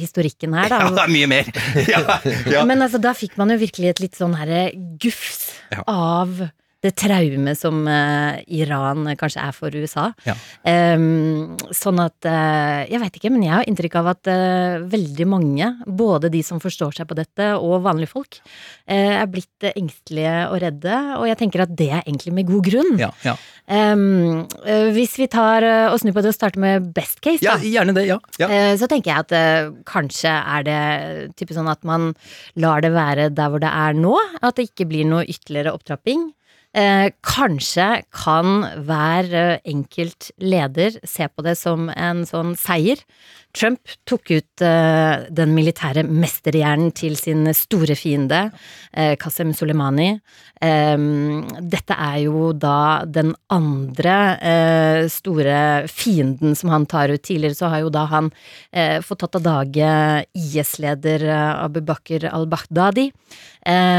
historikken her, da. [laughs] Ja, det er mye mer! [laughs] Ja, ja. Men altså, da fikk man jo virkelig et litt sånn herre gufs Ja. av det traumet som uh, Iran kanskje er for USA. Ja. Em, sånn at uh, Jeg veit ikke, men jeg har inntrykk av at uh, veldig mange, både de som forstår seg på dette, og vanlige folk, eh, er blitt eh, engstelige og redde. Og jeg tenker at det er egentlig med god grunn. Ja, ja. Eh, hvis vi tar eh, og snur på det og starter med best case, ja, gjerne det. Ja. ja. Eh, Så tenker jeg at uh, kanskje er det type sånn at man lar det være der hvor det er nå. At det ikke blir noe ytterligere opptrapping. Eh, kanskje kan hver enkelt leder se på det som en sånn seier. Trump tok ut uh, den militære mesterhjernen til sin store fiende, uh, Qasem Soleimani. Um, dette er jo da den andre uh, store fienden som han tar ut. Tidligere så har jo da han fått tatt av dage IS-leder Abu Bakr al-Baghdadi.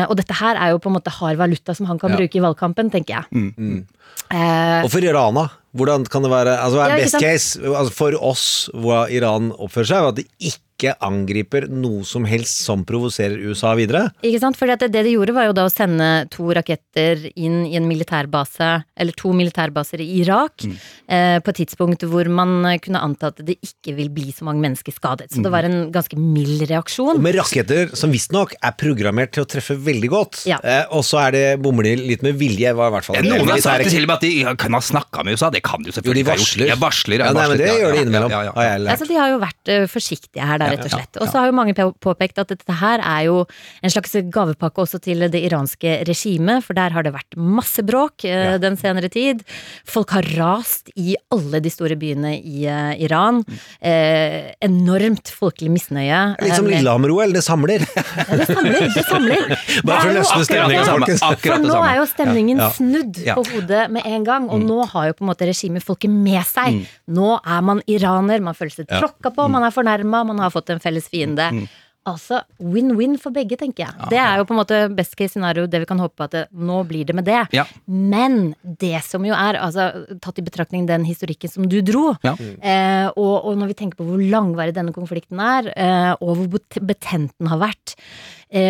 Og dette her er jo på en måte hard valuta som han kan Ja. bruke i valgkampen, tenker jeg. Mm. Eh, Og for Irana. Hvordan kan det være altså, Ja, er Best sant? case altså, for oss, hvordan Iran oppfører seg, at de ikke angriper noe som helst som provoserer USA videre. Ikke sant? For det, det de gjorde, var jo da å sende to raketter inn i en militærbase, eller to militærbaser i Irak, eh, på et tidspunkt hvor man kunne anta at det ikke vil bli så mange mennesker skadet. Så det var en ganske mild reaksjon. Og med raketter som visstnok er programmert til å treffe veldig godt. Ja. Eh, og så er det bommer de litt med vilje, var i hvert fall Ja, Noen har sagt til og med at de kan ha snakka med USA. Det kan de jo selvfølgelig. Jo, de varsler. ha varsler. Ja, varsler, Ja, nei, men det ja, gjør de innimellom, ja, ja, har jeg lært. Altså, de har jo vært eh, forsiktige her, da, Rett og slett. Og så har jo mange påpekt at dette her er jo en slags gavepakke også til det iranske regimet, for der har det vært masse bråk eh, den senere tid. Folk har rast i alle de store byene i eh, Iran. Eh, enormt folkelig misnøye. Litt som Eh, Lillehammer-OL, det [laughs] samler. det samler, det samler. Bare for å løsne akkurat stemningen. For nå er jo stemningen snudd på hodet med en gang, og nå har jo på en måte regimet folket med seg. Nå er man iraner, man føler seg tråkka på, man er fornærma, man har fått en felles fiende. Altså win-win for begge, tenker jeg. Det er jo på en måte best case scenario, det vi kan håpe at det, nå blir det med det. Ja. Men det som jo er, altså tatt i betraktning den historikken som du dro, Ja. eh, og, og når vi tenker på hvor langvarig denne konflikten er, eh, og hvor betent den har vært,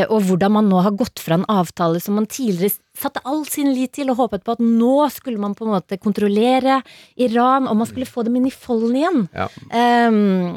og hvordan man nå har gått fra en avtale som man tidligere satte all sin lit til og håpet på at nå skulle man på en måte kontrollere Iran, og man skulle få dem inn i folden igjen. Ja. Ehm,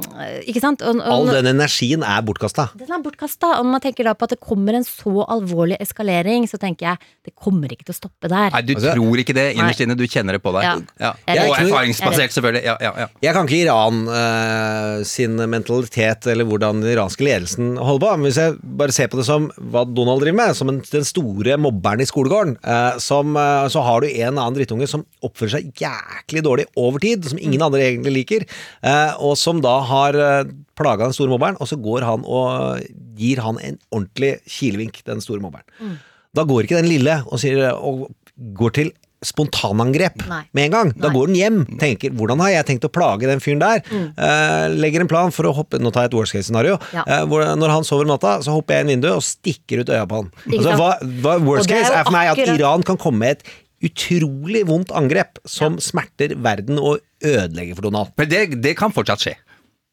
ikke sant? Og, og, All den energien er bortkasta. den er bortkasta. Og når man tenker da på at det kommer en så alvorlig eskalering, så tenker jeg det kommer ikke til å stoppe der. Nei, du Altså- tror ikke det innerst inne, du kjenner det på deg. Ja. Ja. Jeg Og erfaringsbasert, selvfølgelig. Ja, ja, ja. Jeg kan ikke Iran eh, sin mentalitet eller hvordan den iranske ledelsen holder på, men hvis jeg bare ser på det som hva Donald driver med, som en, den store mobberen i skolegården. Eh, som, eh, så har du en annen drittunge som oppfører seg jæklig dårlig over tid, som ingen andre egentlig liker, eh, og som da har eh, plaga den store mobberen, og så går han og gir han en ordentlig kilevink, den store mobberen. Mm. Da går ikke den lille og, sier, og går til spontanangrep Nei. med en gang. Da Nei. går den hjem, tenker 'hvordan har jeg tenkt å plage den fyren der'? Mm. Uh, legger en plan for å hoppe Nå tar jeg et worst case scenario. Ja. Uh, når han sover om natta, så hopper jeg inn vinduet og stikker ut øya på han. Altså, hva, hva worst er case er for meg at Iran kan komme med et utrolig vondt angrep som smerter verden og ødelegger for Donald. Men det, det kan fortsatt skje.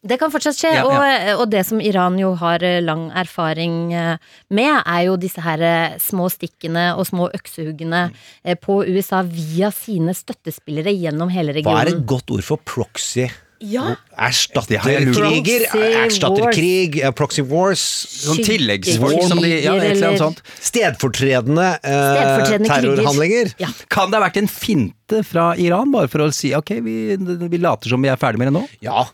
Det kan fortsatt skje, Ja, ja. Og, og det som Iran jo har eh, lang erfaring eh, med, er jo disse her eh, små stikkene og små øksehuggene eh, på USA via sine støttespillere gjennom hele regionen. Hva er et godt ord for proxy? Ja. Jeg lurt på. Erstatterkriger, Proxy wars Sånn tilleggsfolk som de Ja, et eller annet sånt. Stedfortredende, eh, Stedfortredende terrorhandlinger. Ja. Kan det ha vært en finte fra Iran, bare for å si ok, vi, vi later som vi er ferdig med det nå? Ja.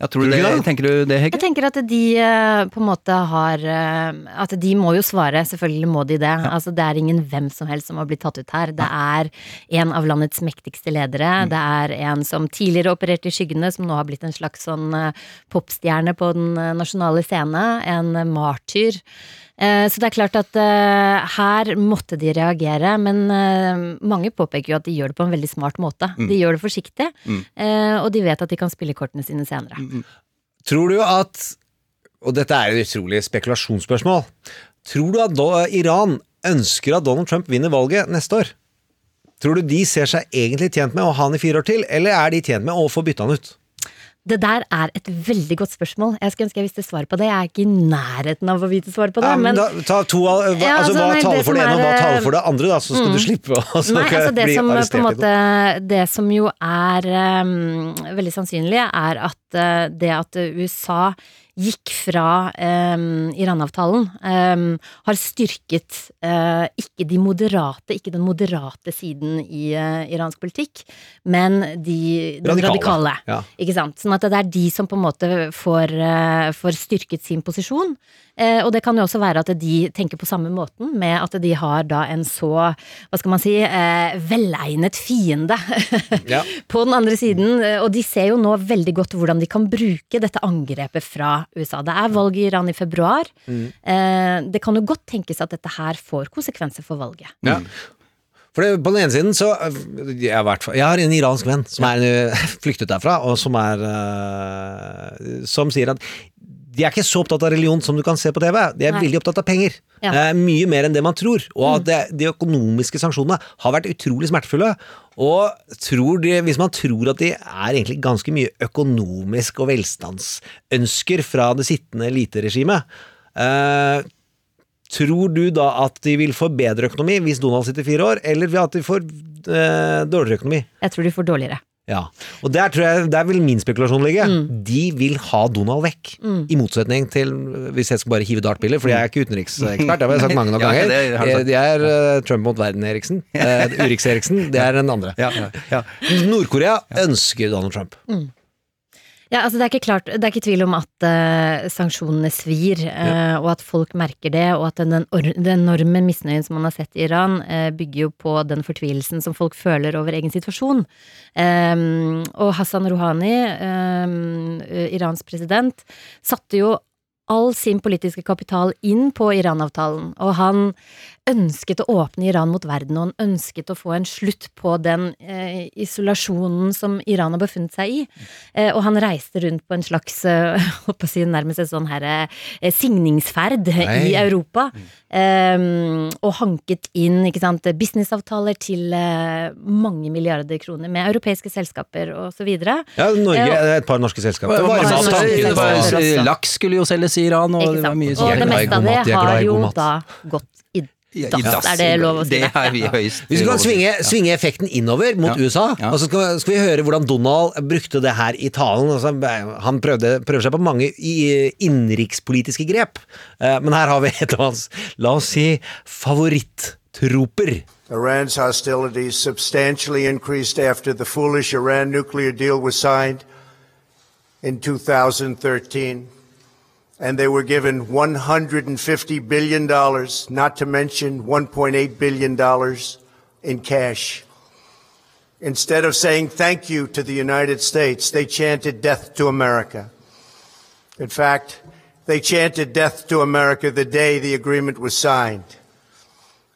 Ja, tror du det, det? tenker du det, Jeg tenker at de eh, på en måte har eh, At de må jo svare, selvfølgelig må de det. Altså Det er ingen hvem som helst som har blitt tatt ut her. Det er en av landets mektigste ledere. Mm. Det er en som tidligere opererte i skyggene, som nå har blitt en slags sånn eh, popstjerne på den eh, nasjonale scene. En eh, martyr. Så det er klart at her måtte de reagere, men mange påpeker jo at de gjør det på en veldig smart måte. Mm. De gjør det forsiktig, Mm. og de vet at de kan spille kortene sine senere. Tror du at Og dette er et utrolig spekulasjonsspørsmål. Tror du at Iran ønsker at Donald Trump vinner valget neste år? Tror du de ser seg egentlig tjent med å ha han i fire år til, eller er de tjent med å få bytta han ut? Det der er et veldig godt spørsmål. Jeg skulle ønske jeg visste svaret på det. Jeg er ikke i nærheten av å vite svaret på det. Ja, men men da, ta to hva, Ja, altså, altså, hva nei, taler det for det ene, og hva er, taler for det andre, da, så skal mm. du slippe å altså det bli som, på en arrestert. måte, det som jo er um, veldig sannsynlig, er at uh, det at USA gikk fra um, Iran-avtalen, um, har styrket uh, ikke de moderate, ikke den moderate siden i uh, iransk politikk, men de Radikale. radikale. Ja. Ikke sant? Sånn at det er de som på en måte får, uh, får styrket sin posisjon. Og det kan jo også være at de tenker på samme måten, med at de har da en så, hva skal man si, velegnet fiende [laughs] Ja. på den andre siden. Og de ser jo nå veldig godt hvordan de kan bruke dette angrepet fra USA. Det er valg i Iran i februar. Mm. Eh, det kan jo godt tenkes at dette her får konsekvenser for valget. Ja. For det, på den ene siden så jeg, har vært, jeg har en iransk venn som er eh, [laughs] flyktet derfra, og som er eh, Som sier at de er ikke så opptatt av religion som du kan se på TV. De er Nei. veldig opptatt av penger. Ja. Eh, mye mer enn det man tror. Og at det, de økonomiske sanksjonene har vært utrolig smertefulle. Og tror de, hvis man tror at de er egentlig ganske mye økonomisk og velstandsønsker fra det sittende eliteregimet, eh, Tror du da at de vil få bedre økonomi hvis Donald sitter fire år, eller at de får eh, dårligere økonomi? Jeg tror de får dårligere. Ja, og der, tror jeg, der vil min spekulasjon ligge. Mm. De vil ha Donald vekk. Mm. I motsetning til hvis jeg skal bare hive dartpiller, for jeg er ikke utenriksekspert. Det har jeg sagt mange nok [laughs] Ja, ganger. det du sagt. Det er uh, Trump mot verden-Eriksen. Uh, Urix-Eriksen, det er den andre. Nord-Korea ønsker Donald Trump. Mm. Ja, altså det er ikke klart, det er ikke tvil om at uh, sanksjonene svir, eh, og at folk merker det, og at den, den enorme misnøyen som man har sett i Iran, uh, bygger jo på den fortvilelsen som folk føler over egen situasjon. Um, og Hassan Rouhani, um, Irans president, satte jo all sin politiske kapital inn på Iran-avtalen, og han ønsket å åpne Iran mot verden, og han ønsket å få en slutt på den eh, isolasjonen som Iran har befunnet seg i. Eh, og han reiste rundt på en slags, eh, [laughs] holdt på å si nærmest en sånn her eh, signingsferd Nei. i Europa. Eh, og hanket inn ikke sant, businessavtaler til eh, mange milliarder kroner med europeiske selskaper og så videre. Ja, Norge Eh, er et par norske selskaper. Laks skulle jo selges i Iran, og det var mye sånt. Og det meste av det har jo da gått i dass, er det lov å si Det det? er vi høyst å si. svinge, svinge effekten innover mot Ja. USA, Ja. og så skal, skal vi høre hvordan Donald brukte det her i talen. Altså, han prøvde, prøver seg på mange innenrikspolitiske grep, Eh, men her har vi et av hans, la oss si, favorittroper. Iran's hostilities substantially increased after the foolish Iran nuclear deal was signed in 2013. And they were given $150 billion, not to mention $1.8 billion in cash. Instead of saying thank you to the United States, they chanted death to America. In fact, they chanted death to America the day the agreement was signed.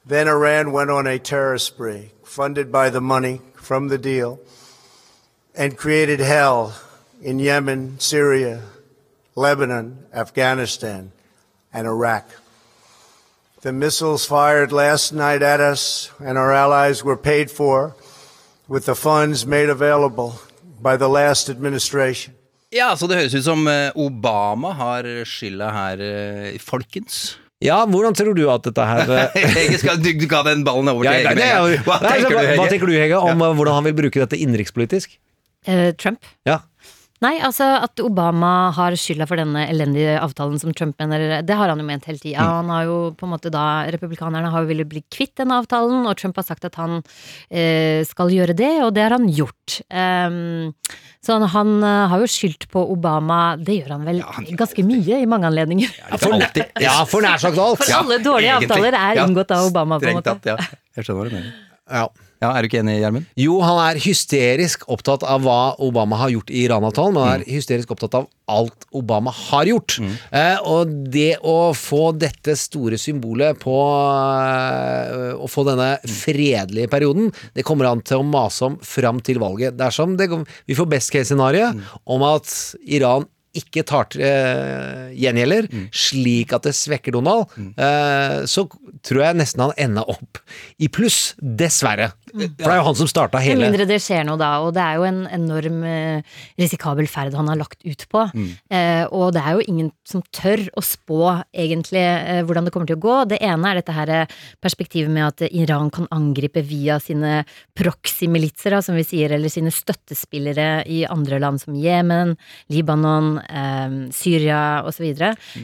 Then Iran went on a terror spree, funded by the money from the deal, and created hell in Yemen, Syria, Lebanon, Afghanistan, and Iraq. The missiles fired last night at us and our allies were paid for with the funds made available by the last administration. Ja, så det høres ut som eh, Obama har skylda her, eh, folkens. Ja, hvordan tror du at dette her eh, [laughs] Hege, skal, du, du ga den ballen over til Hege. det er Hva du, hva, Hege? hva tenker du, Hege, om ja. hvordan han vil bruke dette innenrikspolitisk? Uh, Trump? Ja. Nei, altså at Obama har skylda for denne elendige avtalen som Trump mener, det har han jo ment hele tida. Mm. Han har jo på en måte da Republikanerne har jo villet bli kvitt denne avtalen, og Trump har sagt at han eh, skal gjøre det, og det har han gjort. Um, så han, han eh, har jo skyldt på Obama, det gjør han vel ganske mye i mange anledninger. For, ja, for nær sagt alt. For alle dårlige avtaler er inngått av Obama, på en måte. tatt, ja. Jeg skjønner hva du mener. Ja. Ja, Er du ikke enig, Gjermund? Jo, han er hysterisk opptatt av hva Obama har gjort i Iran-avtalen, men han er hysterisk opptatt av alt Obama har gjort. Eh, og det å få dette store symbolet på eh, Å få denne fredelige perioden, det kommer han til å mase om fram til valget. Dersom det, vi får best case scenario om at Iran ikke tar til eh, gjengjelder, slik at det svekker Donald, eh, så tror jeg nesten han ender opp i pluss. Dessverre. For det er jo han som starta Med hele mindre det skjer noe da, og det er jo en enorm eh, risikabel ferd han har lagt ut på. Mm. Eh, og det er jo ingen som tør å spå egentlig eh, hvordan det kommer til å gå. Det ene er dette her eh, perspektivet med at Iran kan angripe via sine proxy-militser, som vi sier, eller sine støttespillere i andre land som Jemen, Libanon, eh, Syria osv.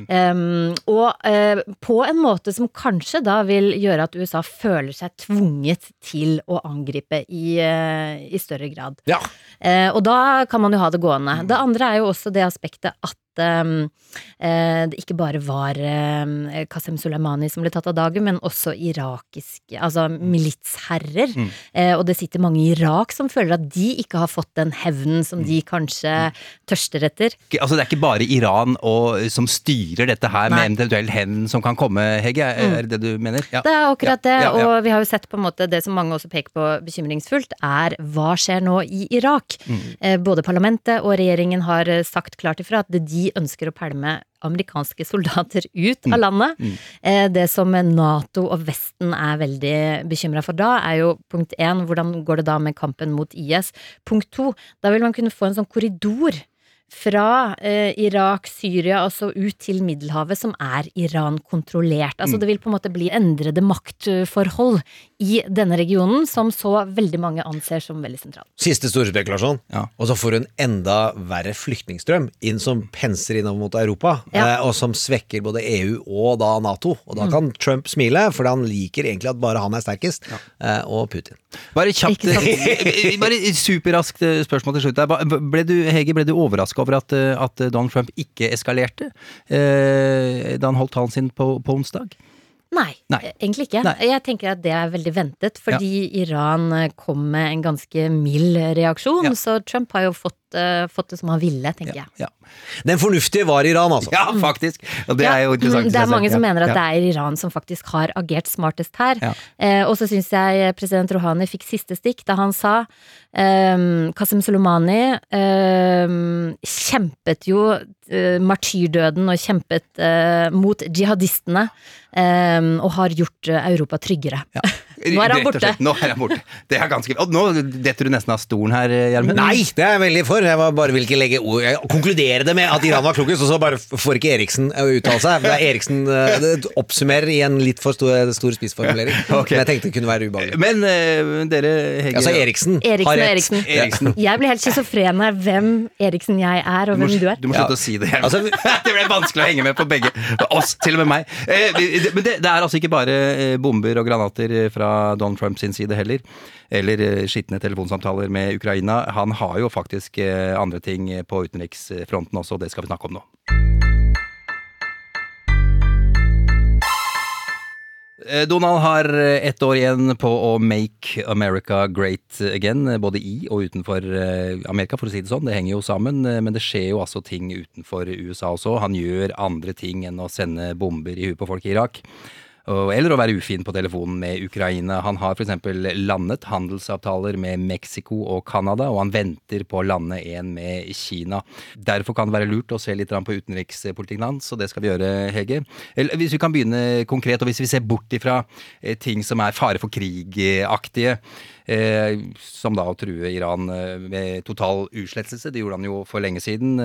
Um, og eh, på en måte som kanskje da vil gjøre at USA føler seg tvunget til å angripe i, eh, i større grad. Ja. Eh, og da kan man jo ha det gående. Det andre er jo også det aspektet at um, eh, det ikke bare var eh, Qasem Soleimani som ble tatt av dagen, men også irakiske, altså militsherrer. Mm. Eh, og det sitter mange i Irak som føler at de ikke har fått den hevnen som de kanskje tørster etter. Altså, det er ikke bare Iran og, som styrer dette her Nei. med eventuell hevn som kan komme, Hege? Er er det det du mener? Ja. Det er akkurat det, Ja, ja, ja. og vi har jo sett på en måte det som mange også peker på bekymringsfullt, er hva skjer nå i Irak? Mm. Eh, Både parlamentet og regjeringen har eh, sagt klart ifra at de ønsker å pælme amerikanske soldater [laughs] ut Mm. av landet. Eh, Det som Nato og Vesten er veldig bekymra for da, er jo punkt én, hvordan går det da med kampen mot IS? Punkt to, da vil man kunne få en sånn korridor fra eh, Irak, Syria og så ut til Middelhavet, som er Iran-kontrollert. Altså Mm. Det vil på en måte bli endrede maktforhold i denne regionen, som så veldig mange anser som veldig sentral. Siste store spekulasjon. Og så får du en enda verre flyktningstrøm inn som penser innover mot Europa, Ja. eh, og som svekker både EU og da Nato. Og da Mm. kan Trump smile, for han liker egentlig at bare han er sterkest, eh, og Putin. Bare kjapt, [laughs] bare superraskt eh, spørsmål til slutt. Ble du, Hege, ble du overraska over at, eh, at Donald Trump ikke eskalerte eh, da han holdt talen sin på, på onsdag? Nei, Nei. eh, egentlig ikke. Nei. Jeg tenker at det er veldig ventet, fordi Iran eh, kom med en ganske mild reaksjon. Så Trump har jo fått, eh, fått det som han ville, tenker jeg. Den fornuftige var Iran, altså. Ja, faktisk. Og det er jo interessant. Mm, Det er mange som mener at det er Iran som faktisk har agert smartest her. Ja. Eh, og så syns jeg president Rouhani fikk siste stikk da han sa um, Qasem Soleimani ehm, kjempet jo uh, martyrdøden og kjempet uh, mot jihadistene ehm, og har gjort eh, Europa tryggere. [laughs] Nå er han borte. Nå er han borte. Det er ganske Og nå detter du nesten av stolen her, Gjermund. Nei, det er jeg veldig for. Jeg var bare vil ikke legge ord Jeg konkluderer det med at Iran var klokest, og så bare får ikke Eriksen å uttale seg. Det er Eriksen eh, det oppsummerer i en litt for stor, stor spissformulering. [laughs] Okay. Men jeg tenkte det kunne være ubehagelig. Men uh, dere, Hege Altså, Eriksen Eriksen har rett. Eriksen. Eriksen. Jeg blir helt schizofren her hvem Eriksen jeg er, og hvem du er. Du må slutte å si det. Altså, [laughs] det ble vanskelig å henge med på begge. Oss, til og med meg. Eh, men det, det er altså ikke bare eh, bomber og granater fra fra Donald Trumps side heller. Eller eh, skitne telefonsamtaler med Ukraina. Han har jo faktisk eh, andre ting på utenriksfronten også, og det skal vi snakke om nå. Eh, Donald har ett år igjen på å make America great again, både i og utenfor Amerika, for å si det sånn. Det henger jo sammen, men det skjer jo altså ting utenfor USA også. Han gjør andre ting enn å sende bomber i huet på folk i Irak. Eller å være ufin på telefonen med Ukraina. Han har f.eks. landet handelsavtaler med Mexico og Canada, og han venter på å lande en med Kina. Derfor kan det være lurt å se litt på utenrikspolitikken hans, og det skal vi gjøre, Hege. Eller hvis vi kan begynne konkret, og hvis vi ser bort ifra eh, ting som er fare for krig-aktige, som da å true Iran eh, med total utslettelse. Det gjorde han jo for lenge siden.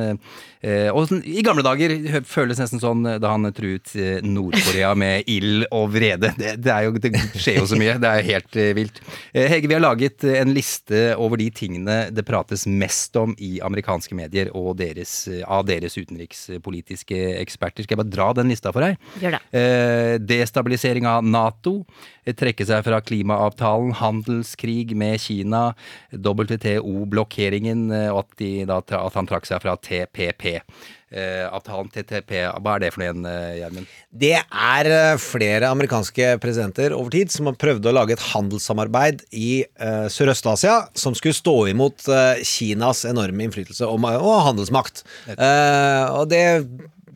Eh, og sånn, i gamle dager føles nesten sånn eh, da han truet eh, Nord-Korea [laughs] med ild og vrede. Det, det, er jo, det skjer jo så mye. Det er helt eh, vilt. Eh, Hege, vi har laget eh, en liste over de tingene det prates mest om i amerikanske medier og deres, eh, av deres utenrikspolitiske eksperter. Skal jeg bare dra den lista for deg? Gjør det. Eh, destabilisering av Nato, eh, trekke seg fra klimaavtalen, handelskrig med Kina, WTO-blokkeringen, eh, og at, de da, at han trakk seg fra TPP. Eh, avtalen TTP, hva er det for noe eh, Gjermund? Det er eh, flere amerikanske presidenter over tid som har prøvd å lage et handelssamarbeid i eh, Sørøst-Asia som skulle stå imot eh, Kinas enorme innflytelse og, og handelsmakt. Og det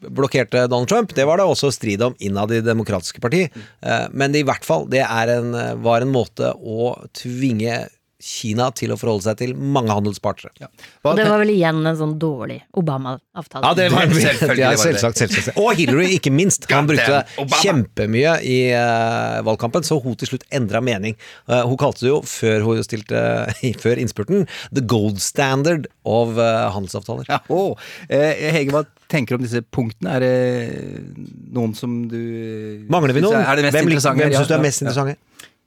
blokkerte Donald Trump. Det var det også strid om innad i Det demokratiske parti. Eh, men det, i hvert fall, det er en, var en måte å tvinge Kina til å forholde seg til mange handelspartnere. Og det var vel igjen en sånn dårlig Obama-avtale. Ja, det var Selvfølgelig ja, selvsagt, selvsagt. Og Hillary, ikke minst. Han brukte kjempemye i uh, valgkampen, så hun til slutt endra mening. Uh, hun kalte det jo, før hun stilte [laughs] før innspurten, the gold standard of eh, handelsavtaler. Ja, oh. Hege, hva tenker du om disse punktene? Er det noen som du Mangler vi noen? Er det mest hvem hvem syns du er mest ja. interessante?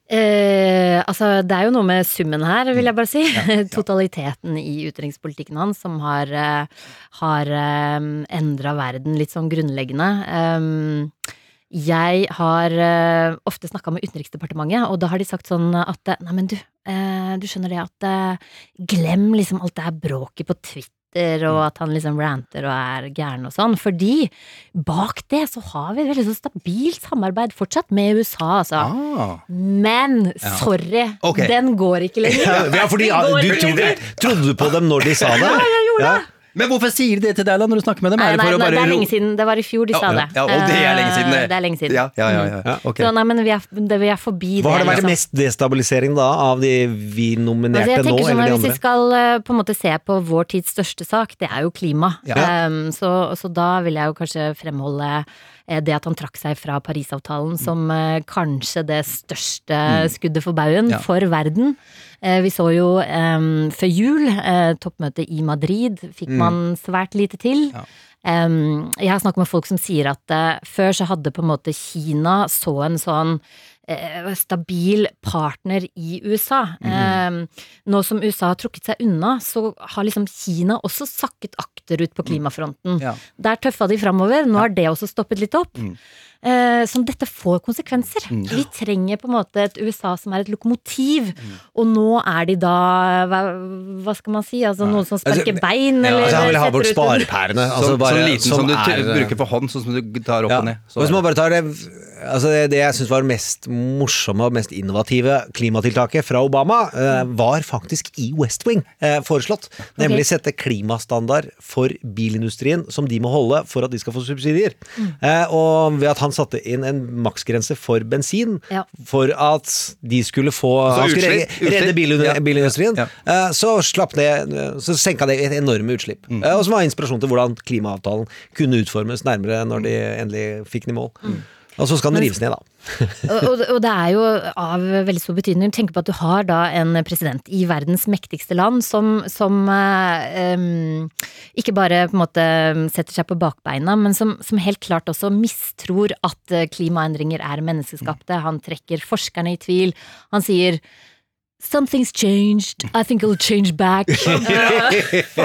Eh, altså, det er jo noe med summen her, vil jeg bare si. [laughs] Totaliteten i utenrikspolitikken hans som har, uh, har endra verden litt sånn grunnleggende. Um, jeg har eh, ofte snakka med Utenriksdepartementet, og da har de sagt sånn at Nei, men du, eh, du skjønner det at eh, Glem liksom alt det her bråket på Twitter, og at han liksom ranter og er gæren og sånn. Fordi bak det så har vi et veldig stabilt samarbeid fortsatt med USA, altså. Ah. Men Ja. sorry, Ok. den går ikke lenger. Ja, fordi, [laughs] ja, går du trodde, trodde du på dem når de sa [laughs] det? Ja, jeg gjorde det. Men hvorfor sier de det til deg da, når du snakker med dem? Nei, det nei, nei, det er lenge siden. Det var i fjor de sa det. Ja, og det er lenge siden. Det, Det er lenge siden. Ja, ja, ja, ja. Okay. Så nei, men vi er, det, vi er forbi Hva har det vært liksom. mest destabilisering da, av de vi Altså, nominerte jeg nå, sånn eller de andre? Hvis vi skal eh, på en måte se på vår tids største sak, det er jo klima. Ja. Um, så, så da vil jeg jo kanskje fremholde eh, det at han trakk seg fra Parisavtalen som eh, kanskje det største Mm. skuddet for baugen Ja. for verden. Eh, vi så jo før jul, eh, toppmøtet i Madrid, fikk Mm. man svært lite til. Em, jeg har snakket med folk som sier at eh, før så hadde på en måte Kina så en sånn eh, stabil partner i USA. Em, nå som USA har trukket seg unna, så har liksom Kina også sakket akterut på klimafronten. Ja. Der tøffa de framover, nå har det også stoppet litt opp. Mm. Eh, som dette får konsekvenser. Mm. Vi trenger på en måte et USA som er et lokomotiv, Mm. og nå er de da hva, hva skal man si, altså noen som sparker Altså, bein, Ja, eller altså, han vil ha bort sparepærene. Altså, bare, sånn liten som, du er, bruker for hånd, sånn som du tar opp Ja. og ned. Så, hvis man bare tar det, altså det, det jeg syns var det mest morsomme og mest innovative klimatiltaket fra Obama, eh, var faktisk i West Wing eh, foreslått. Nemlig sette klimastandard for bilindustrien som de må holde for at de skal få subsidier. Eh, og ved at han satte inn en maksgrense for bensin Ja. for at de skulle få Så Han skulle utslipp, redde- utslipp. bilindustrien. Ja. Ja. Eh, Så slapp det Så senka det et enorme utslipp. Mm. Eh, Og som var inspirasjon til hvordan klimaavtalen kunne utformes nærmere når de endelig fikk den i mål. Og så skal den rives ned, da. [laughs] og, og, det er jo av veldig stor betydning. Tenk på at du har da en president i verdens mektigste land som, som em, ikke bare på en måte setter seg på bakbeina, men som, som helt klart også mistror at eh, klimaendringer er menneskeskapte. Han trekker forskerne i tvil. Han sier Something's changed. I think it'll change back. [laughs]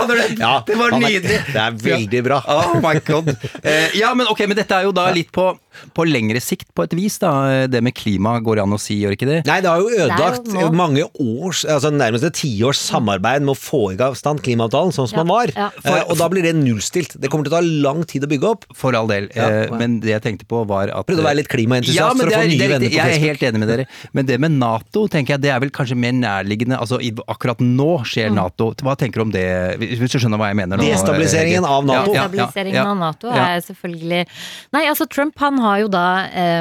Det, Ja, det var nydelig! Det er veldig bra. Oh my god. Eh, ja, men ok, men dette er jo da litt på på lengre sikt, på et vis, da. Det med klima går an å si, gjør ikke det? Nei, det har jo ødelagt jo mange års, altså nærmest et tiårs samarbeid med å få i stand klimaavtalen sånn som Ja, den var. ja. Eh, og da blir det nullstilt. Det kommer til å ta lang tid å bygge opp. For all del. Ja, eh, men det jeg tenkte på, var at Prøvde å være litt klimaentusiast Ja, for å få er- nye er venner på Facebook. Jeg er helt enig med dere. Men det med Nato, tenker jeg, det er vel kanskje mer nærliggende altså Akkurat nå skjer mm. Nato. Hva tenker du om det, hvis du skjønner hva jeg mener? Nå, Destabiliseringen av Nato. Destabiliseringen av Nato er selvfølgelig Nei, altså Trump han har jo da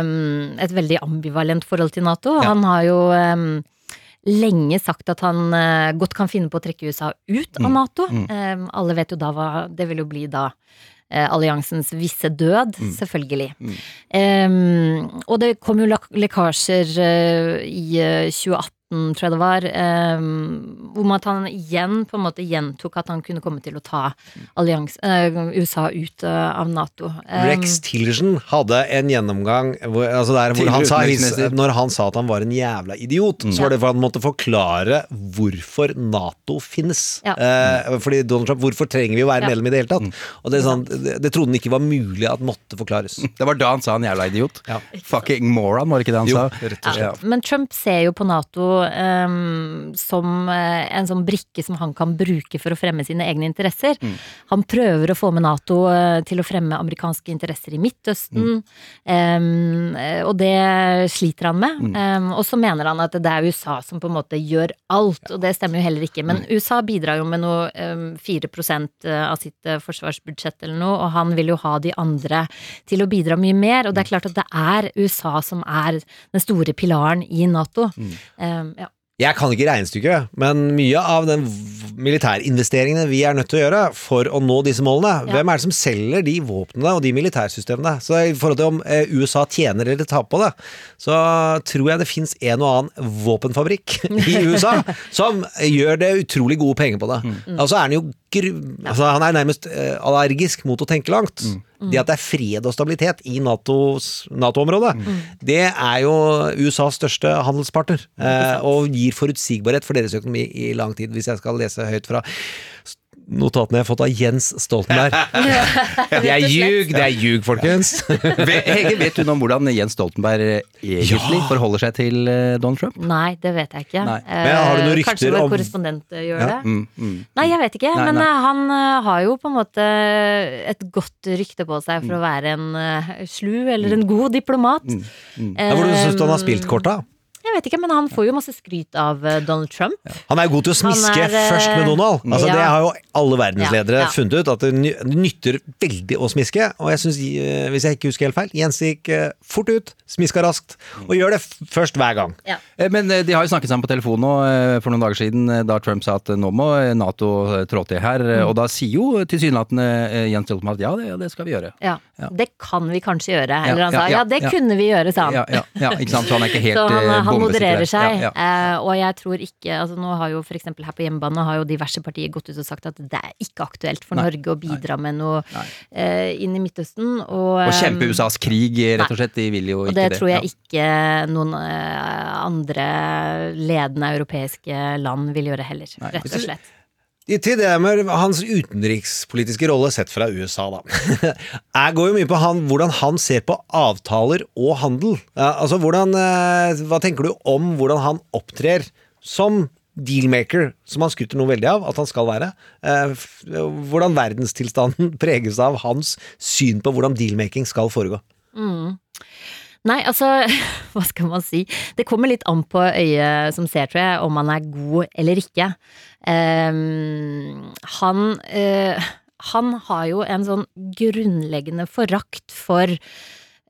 um, et veldig ambivalent forhold til Nato. Han har jo um, lenge sagt at han uh, godt kan finne på å trekke USA ut av mm. Nato. Mm. Mm. Um, alle vet jo da hva det vil jo bli da eh, alliansens visse død, mm. selvfølgelig. Mm. Um, og det kom jo lekkasjer uh, i 2018 2017, tror jeg det var, eh, om at han igjen på en måte gjentok at han kunne komme til å ta allians, eh, USA ut eh, av Nato. Ehm, Rex Tillerson hadde en gjennomgang hvor, altså der, hvor han sa, Når han sa at han var en jævla idiot, mm. så var det for han måtte forklare hvorfor Nato finnes. Ja. Eh, fordi Donald Trump Hvorfor trenger vi å være ja. medlem i det hele tatt? Mm. Og det, sånn, det, det trodde han ikke var mulig at måtte forklares. Mm. Det var da han sa en jævla idiot. Ja. Fucking moron, var det ikke det han jo, sa? Ja. Men Trump ser jo på Nato em, som eh, en sånn brikke som han kan bruke for å fremme sine egne interesser. Han prøver å få med Nato eh, til å fremme amerikanske interesser i Midtøsten, mm. um, og det sliter han med. Em, og så mener han at det er USA som på en måte gjør alt, og det stemmer jo heller ikke. Men USA bidrar jo med noe em, 4 av sitt forsvarsbudsjett eller noe, og han vil jo ha de andre til å bidra mye mer. Og det er klart at det er USA som er den store pilaren i Nato. Em, ja. Jeg kan ikke regnestykket, men mye av den militærinvesteringene vi er nødt til å gjøre for å nå disse målene, Ja. hvem er det som selger de våpnene og de militærsystemene? Så i forhold til om eh, USA tjener eller taper på det, så tror jeg det fins en og annen våpenfabrikk [laughs] i [laughs] USA som gjør det utrolig gode penger på det. Altså er den jo gru- altså Han er nærmest eh, allergisk mot å tenke langt. Det at det er fred og stabilitet i Nato-området, det er jo USAs største handelspartner. Eh, og gir forutsigbarhet for deres økonomi i lang tid, hvis jeg skal lese høyt fra notatene jeg har fått av Jens Stoltenberg. [laughs] Det er ljug, det er ljug, folkens. Hege, vet du noe om hvordan Jens Stoltenberg egentlig forholder seg til eh, Donald Trump? Nei, det vet jeg ikke. Nei. Eh, Men har du noen rykter Kanskje vår om- korrespondent eh, gjør Ja. det? Mm, mm. Nei, jeg vet ikke. Nei, men nei. eh, han eh, har jo på en måte et godt rykte på seg Mm. for å være en eh, slu eller en god diplomat. mm. Ja, Hvordan syns du han har spilt korta? Jeg vet ikke, men han får jo masse skryt av eh, Donald Trump. Han er god til å smiske er, eh, først med Donald. Altså, ja. Det har jo alle verdensledere Ja, ja. funnet ut, at det nytter veldig å smiske. Og jeg syns, hvis jeg ikke husker helt feil, Jens gikk eh, fort ut, smiska raskt, og gjør det først hver gang. Eh, Men eh, de har jo snakket sammen på telefon nå eh, for noen dager siden, eh, da Trump sa at eh, nå må eh, Nato eh, trå til her. Mm. Og da sier jo tilsynelatende eh, Jens Stoltenberg at ja, det, ja, det skal vi gjøre. Ja, Det kan vi kanskje gjøre. Eller han ja, sa ja, ja, det ja. kunne vi gjøre, sa han. Ja, ja, ja, ikke sant? Så han er ikke [laughs] helt Så han, eh, han modererer seg. Ja, ja. Eh, og jeg tror ikke altså Nå har jo for eksempel her på hjemmebane har jo diverse partier gått ut og sagt at det er ikke aktuelt for Nei, Norge å bidra med noe eh, inn i Midtøsten. Og, Og kjempe eh, USAs krig, rett og slett. De vil jo ikke det Og det. tror jeg ikke noen andre ledende europeiske land vil gjøre heller, rett og slett. Til det med hans utenrikspolitiske rolle sett fra USA, da. Jeg [laughs] går jo mye på han, hvordan han ser på avtaler og handel. Altså, hvordan, eh, Hva tenker du om hvordan han opptrer som dealmaker, som han skryter noe veldig av at han skal være? Eh, Hvordan verdenstilstanden [laughs] preges av hans syn på hvordan dealmaking skal foregå? Mm. Nei, altså, [laughs] hva skal man si? Det kommer litt an på øyet som ser, tror jeg, om han er god eller ikke. Um, han, uh, han har jo en sånn grunnleggende forakt for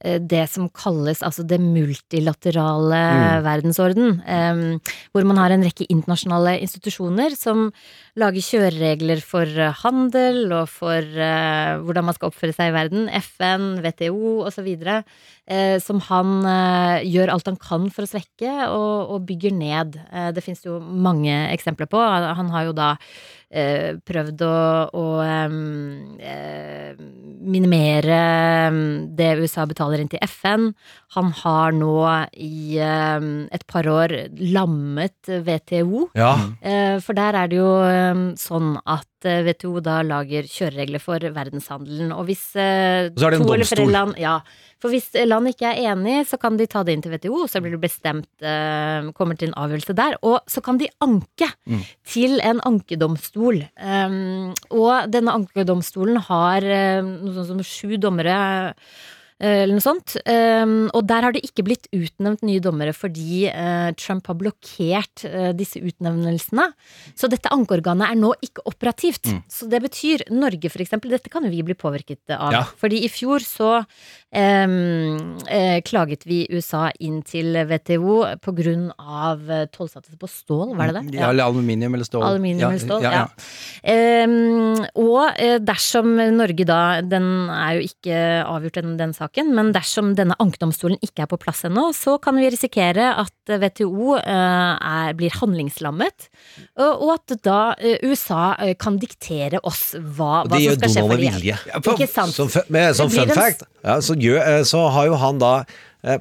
det som kalles altså det multilaterale Mm. verdensorden. Um, hvor man har en rekke internasjonale institusjoner som lager kjøreregler for eh, handel og for uh, hvordan man skal oppføre seg i verden. FN, WTO osv. Uh, som han uh, gjør alt han kan for å svekke og, og bygger ned. Uh, det finnes jo mange eksempler på. Han har jo da eh, prøvd å, å eh, minimere det USA betaler inn til FN. Han har nå i et par år lammet WTO. Ja. Eh, For der er det jo sånn at eh, WTO da lager kjøreregler for verdenshandelen. Og hvis eh, Så det en to eller flere land Ja. For hvis land ikke er enig, så kan de ta det inn til WTO, så blir det bestemt eh, Kommer til en avgjørelse der. Og så kan de anke til en ankedomstol. Um, og denne ankedomstolen har eh, noe sånt som sju dommere eller noe sånt. Um, og der har det ikke blitt utnevnt nye dommere fordi eh, Trump har blokkert eh, disse utnevnelsene. Så dette ankeorganet er nå ikke operativt. Mm. Så det betyr Norge, for eksempel. Dette kan vi bli påvirket av. Ja. Fordi i fjor så eh, klaget vi USA inn til WTO på grunn av eh, tollsatser på stål, var det det? Ja, eller aluminium eller stål. Aluminium eller stål, ja, ja. ja. Um, og eh, dersom Norge da Den er jo ikke avgjort, den, den saken, men dersom denne ankedomstolen ikke er på plass ennå, så kan vi risikere at WTO eh, er, blir handlingslammet, og, at da eh, USA eh, kan diktere oss hva, hva som skal skje Donald for med dem. vilje. Ikke sant? Som, med, som fun fact, ja, så, gjør, så har jo han da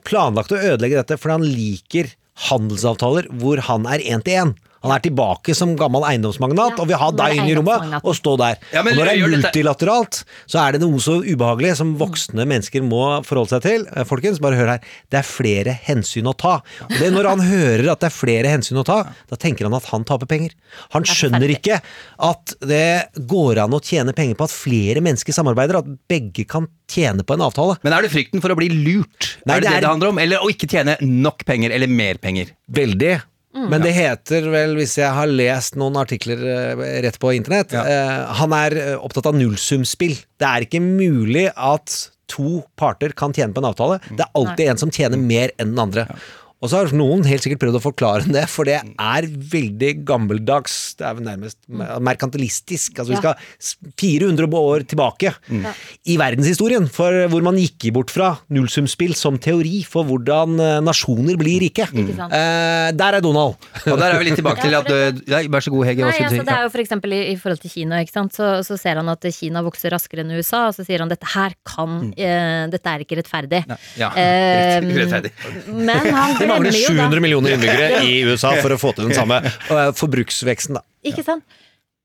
planlagt å ødelegge dette fordi han liker handelsavtaler hvor han er én til én. Han er tilbake som gammel eiendomsmagnat og vil ha deg inn i rommet og stå der. Ja, og når det er multilateralt, så er det noe så ubehagelig som voksne mennesker må forholde seg til. Eh, Folkens, bare hør her. Det er flere hensyn å ta. Og det er når han hører at det er flere hensyn å ta, da tenker han at han taper penger. Han skjønner ikke at det går an å tjene penger på at flere mennesker samarbeider, at begge kan tjene på en avtale. Men er det frykten for å bli lurt? Nei, er det det det er- det handler om? Eller å ikke tjene nok penger, eller mer penger? Veldig. Men det heter vel, hvis jeg har lest noen artikler eh, rett på internett eh, Han er eh, opptatt av nullsumspill. Det er ikke mulig at to parter kan tjene på en avtale. Det er alltid en som tjener mer enn den andre. Og så har noen helt sikkert prøvd å forklare det, for det er veldig gammeldags. Det er vel nærmest merkantilistisk. Altså vi skal 400 år tilbake i verdenshistorien, for hvor man gikk bort fra nullsumspill som teori for hvordan eh, nasjoner blir rike. Ikke. Eh, der er Donald. Og der er vi litt tilbake til at Nei, Vær så god, Hege. Nei, altså, det er jo for eksempel i, i forhold til Kina, ikke sant? Så, så ser han at Kina vokser raskere enn USA, og så sier han dette her kan eh, Dette er ikke rettferdig. Ja, [laughs] Eh, urettferdig. Men han [laughs] mangler glemmer jo da 700 millioner innbyggere [laughs] i USA for å få til den samme eh, forbruksveksten, da. Ikke sant?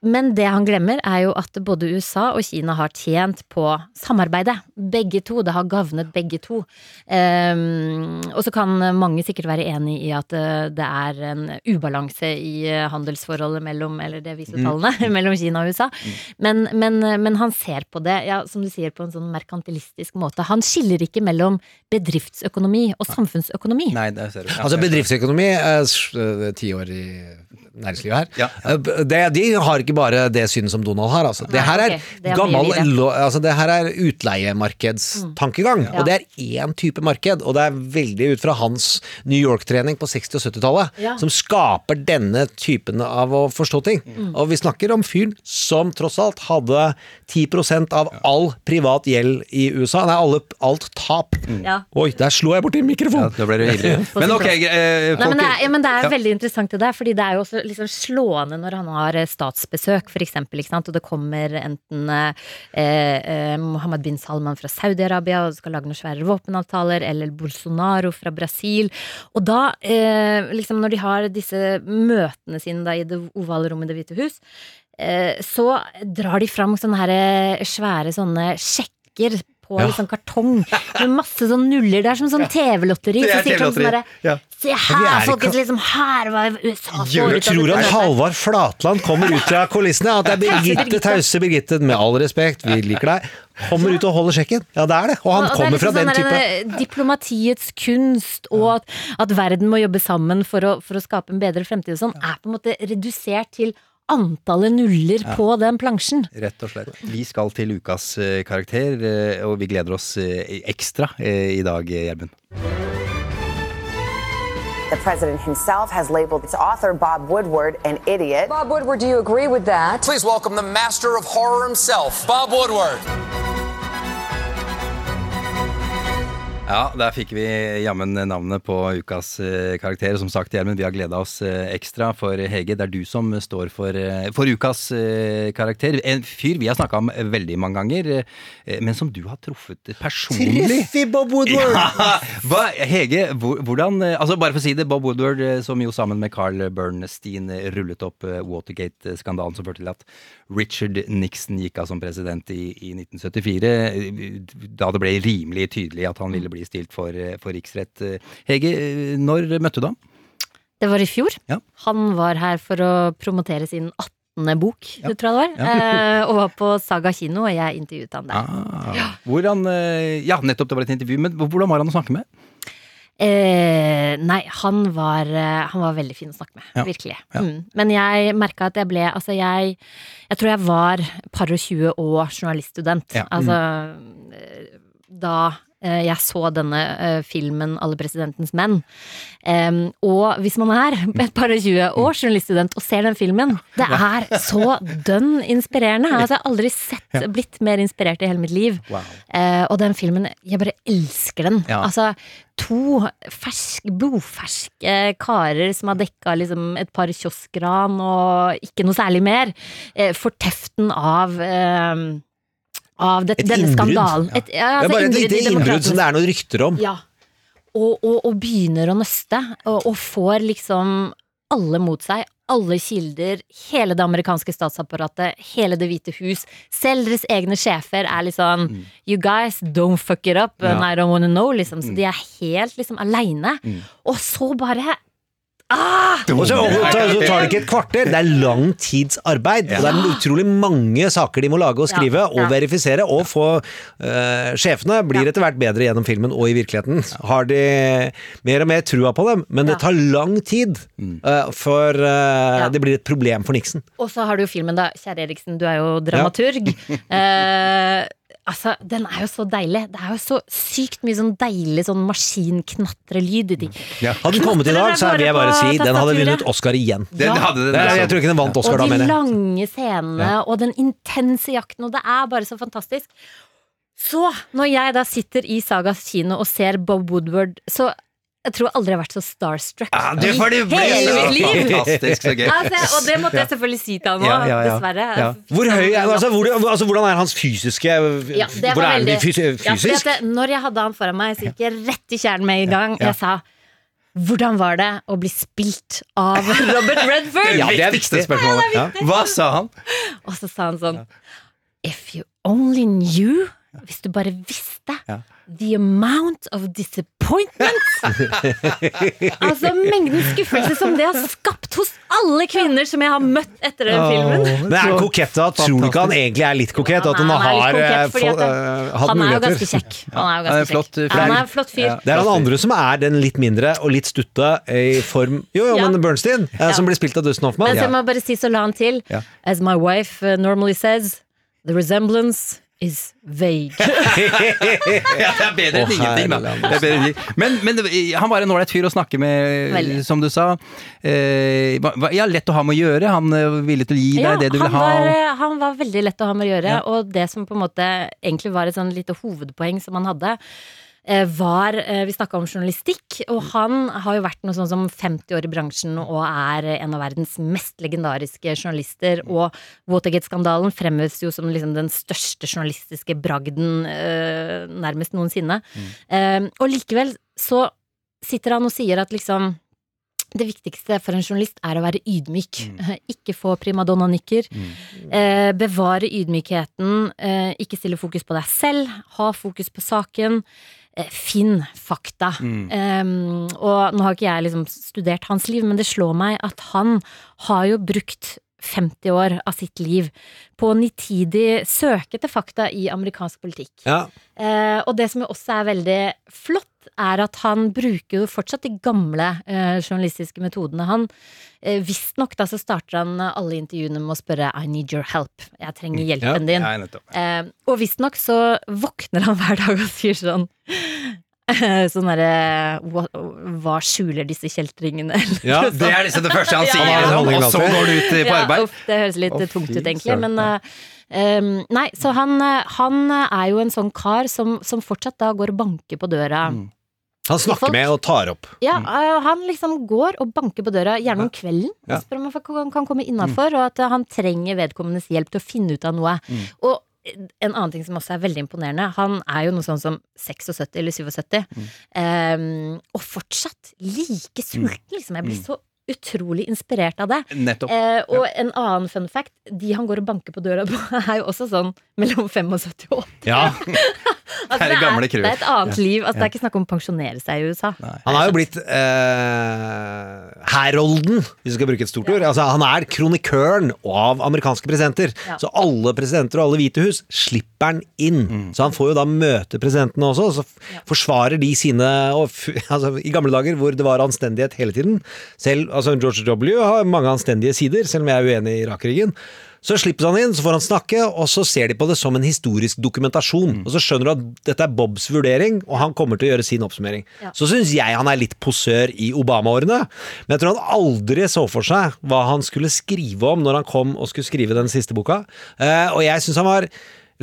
Men det han glemmer, er jo at både USA og Kina har tjent på samarbeidet. Begge to. Det har gavnet begge to. Um, og så kan mange sikkert være enig i at eh, det er en ubalanse i eh, handelsforholdet mellom Eller det viser Mm. tallene, [laughs] mellom Kina og USA. Men, men, men han ser på det, ja, som du sier, på en sånn merkantilistisk måte. Han skiller ikke mellom bedriftsøkonomi og samfunnsøkonomi. Nei, det ser du. Ja, Altså bedriftsøkonomi er- eh, eh, ti år i næringslivet her, ja, ja. det, de har ikke bare det synet som Donald har. Altså. Det her er gammel altså, Det her er utleiemarkedstankegang, Mm. Og det er én type marked, og det er veldig ut fra hans New York-trening på 60- og 70-tallet, som skaper denne typen av å forstå ting. Mm. Og vi snakker om fyren som tross alt hadde 10 av all privat gjeld i USA. Nei, alle, alt tap. Ja. Oi, der slo jeg borti mikrofonen! Da ble du ivrig. [laughs] Men ok, eh, Nei, men, det er, ja, men det er veldig interessant det der, fordi det er jo også liksom slående når han har eh, ikke sant, og det kommer enten eh, eh, Mohammed bin Salman fra Saudi-Arabia og skal lage noen svære våpenavtaler, eller Bolsonaro fra Brasil, og da, eh, liksom når de har disse møtene sine da i det ovale rommet i Det hvite hus, eh, så drar de fram sånne her eh, svære sånne sjekker på Ja. liksom kartong med masse sånn nuller. Det er som sånn TV-lotteri. Så er sier Trump sånn derre Ja. Se her, er folkens! Liksom her var USA Gjør, tror han. Halvard Flatland kommer ut fra kulissene? At det er Birgitte, tause Birgitte, med all respekt, vi liker deg, kommer ut og holder sjekken? Ja, det er det. Og han Og er kommer fra den sånn type eh, Diplomatiets kunst, og at, at verden må jobbe sammen for å, for å skape en bedre fremtid og sånn, er på en måte redusert til antallet nuller Ja. på den plansjen. Rett og slett. Vi skal til ukas eh, karakter, eh, og vi gleder oss eh, ekstra i dag, Gjermund. The president himself has labeled its author, Bob Woodward, an idiot. Bob Woodward, do you agree with that? Please welcome the master of horror himself, Bob Woodward. Ja, der fikk vi jammen navnet på ukas eh, karakter. Som sagt, Gjermund, vi har gleda oss eh, ekstra. For Hege, det er du som står for, eh, for ukas karakter. En fyr vi har snakka om veldig mange ganger, men som du har truffet personlig. Treff Bob Woodward! Ja, Hege, hvordan Altså Bare for å si det, Bob Woodward, som jo sammen med Carl Bernstein rullet opp Watergate-skandalen som førte til at Richard Nixon gikk av som president i, i 1974, eh, da det ble rimelig tydelig at han ville bli stilt for, eh, for riksrett. Hege, eh, når møtte du ham? Det var i fjor. Ja. Han var her for å promotere sin 18. bok, tror jeg det var. Ja. eh, og var på Saga kino, og jeg intervjuet han der. Ah, hvordan, eh, ja, nettopp, det var et intervju, men hvordan var han å snakke med? Eh, nei, han var, han var veldig fin å snakke med. Ja. Virkelig. Ja. Mm. Men jeg merka at jeg ble Altså, jeg Jeg tror jeg var par og tjue og journaliststudent. Ja. Altså mm. Da jeg så denne eh, filmen 'Alle presidentens menn'. Og hvis man er [laughs] et par og tjue år journaliststudent og ser den filmen, det er så dønn inspirerende. Altså, jeg har aldri sett blitt mer inspirert i hele mitt liv. Eh, og den filmen, jeg bare elsker den. Ja. Altså, to fersk, blodferske karer som har dekka liksom et par kioskran og ikke noe særlig mer, eh, for teften av eh, av det, Et denne innbrudd. skandalen. Et, ja, altså, bare et lite innbrudd som det er noen rykter om. ja. Og, og, og begynner å nøste, og, og får liksom alle mot seg. Alle kilder, hele det amerikanske statsapparatet, hele Det hvite hus. Selv deres egne sjefer er litt sånn You guys, don't fuck it up, and Ja. I don't wanna know, liksom. Så de er helt liksom aleine. Og så bare Ah! Og så, så så tar det ikke et kvarter, det er lang tids arbeid. Og det er utrolig mange saker de må lage og skrive Ja, ja. og verifisere, og få uh, Sjefene blir etter hvert bedre gjennom filmen og i virkeligheten. Har de mer og mer trua på dem, men det tar lang tid uh, før eh, det blir et problem for Nixon. Og så har du jo filmen, da. Kjære Eriksen, du er jo dramaturg. [laughs] eh, altså, den er jo så deilig. Det er jo så sykt mye sånn deilig sånn maskinknatrelyd i ting. Hadde den kommet i dag, så vil jeg bare si den hadde vunnet Oscar igjen. Den hadde den, altså. jeg tror ikke den vant Oscar da, mener jeg. Og de lange scenene, og den intense jakten, og det er bare så fantastisk. Så, når jeg da sitter i Sagas kino og ser Bob Woodward, så jeg tror aldri jeg har vært så starstruck Ja, det får bli hele mitt liv! fantastisk, så gøy. Altså, og det måtte jeg selvfølgelig si til han òg, Ja, ja, ja. dessverre. Ja. Hvor høy er, altså, hvor, altså, hvordan er hans fysiske Ja, det Hvor var er veldig han fys Ja, fysisk? at det, Når jeg hadde han foran meg, så gikk jeg rett i kjernen med en gang. Ja. Jeg sa hvordan var det å bli spilt av [laughs] Robert Redford? Ja, det er viktig spørsmål. Hva sa han? Og så sa han sånn If you only knew Hvis du bare visste The amount of disappointment [laughs] Altså mengden skuffelse som det har skapt hos alle kvinner som jeg har møtt etter den filmen. Men er han kokett da? Tror du ikke han egentlig er litt kokett? At han Han er har eh, kokett, få- at eh, hatt han er jo ganske kjekk. Han er jo [laughs] Han er ganske flott, kjekk. flott. Han er en flott fyr. Det er han andre som er den litt mindre og litt stutte i form Jo, jo, Ja. men Bernstein, eh, som blir spilt av Dustin Hoffman. Men så må jeg bare si, så la han til Ja. As my wife normally says The resemblance is vague. [laughs] ja, det er bedre enn ingenting, da. Det er bedre. Men, men han var en ålreit fyr å snakke med, Veldig. som du sa. Eh, ja, lett å ha med å gjøre. Han eh, villig til å gi deg Ja, det du vil ha. var, eh, han var veldig lett å ha med å gjøre, Ja. og det som på en måte egentlig var et sånn lite hovedpoeng som han hadde, var eh, Vi snakka om journalistikk, og han har jo vært noe sånn som 50 år i bransjen og er en av verdens mest legendariske journalister. Og Watergate-skandalen fremheves jo som liksom den største journalistiske bragden eh, nærmest noensinne. Mm. og likevel så sitter han og sier at liksom det viktigste for en journalist er å være ydmyk. [laughs] Ikke få primadonna-nykker. Eh, bevare ydmykheten. Eh, ikke stille fokus på deg selv. Ha fokus på saken. Eh, finn fakta. Mm. Um, og nå har ikke jeg liksom studert hans liv, men det slår meg at han har jo brukt 50 år av sitt liv på å nitidig søke etter fakta i amerikansk politikk. Ja. Uh, og det som jo også er veldig flott, er at han bruker jo fortsatt de gamle eh, journalistiske metodene. Han eh, Visstnok da så starter han alle intervjuene med å spørre I need your help. Jeg trenger hjelpen din. Ja. Eh, og visstnok så våkner han hver dag og sier sånn [laughs] Sånn derre hva, hva skjuler disse kjeltringene? [laughs] Ja, det er liksom det første han sier, Ja, ja. liksom, og så går du ut på Ja, arbeid. uff, det høres litt oh, tungt ut, egentlig. Men uh, um, nei, så han, eh, han er jo en sånn kar som, som fortsatt da går og banker på døra. Mm. Han snakker med og tar opp. Ja, eh, han liksom går og banker på døra, gjerne om kvelden, Ja. spør om han kan- komme innafor, og at eh, han trenger vedkommendes hjelp til å finne ut av noe. Og en annen ting som også er veldig imponerende, han er jo noe sånn som 76 eller 77, um, og fortsatt like sulten, liksom. Jeg blir så utrolig inspirert av det. Nettopp. Eh, og en annen fun fact, de han går og banker på døra på, [laughs] er jo også sånn mellom 75 og 80. Ja. [laughs] Altså, Det er det er, det er et annet Ja. liv. Altså, Det er ikke snakk om å pensjonere seg i USA. Han er jo blitt eh, Herolden, hvis du skal bruke et stort ord. Altså, han er kronikøren av amerikanske presidenter. Ja. Så alle presidenter og alle hvite hus slipper han inn. Så han får jo da møte presidentene også, og så forsvarer de sine og [laughs] altså, I gamle dager hvor det var anstendighet hele tiden Selv altså George W. har mange anstendige sider, selv om jeg er uenig i Irak-krigen. Så slippes han inn, så får han snakke, og så ser de på det som en historisk dokumentasjon. Og så skjønner du at dette er Bobs vurdering, og han kommer til å gjøre sin oppsummering. Ja. Så syns jeg han er litt posør i Obama-årene, men jeg tror han aldri så for seg hva han skulle skrive om når han kom og skulle skrive den siste boka. Eh, og jeg syns han var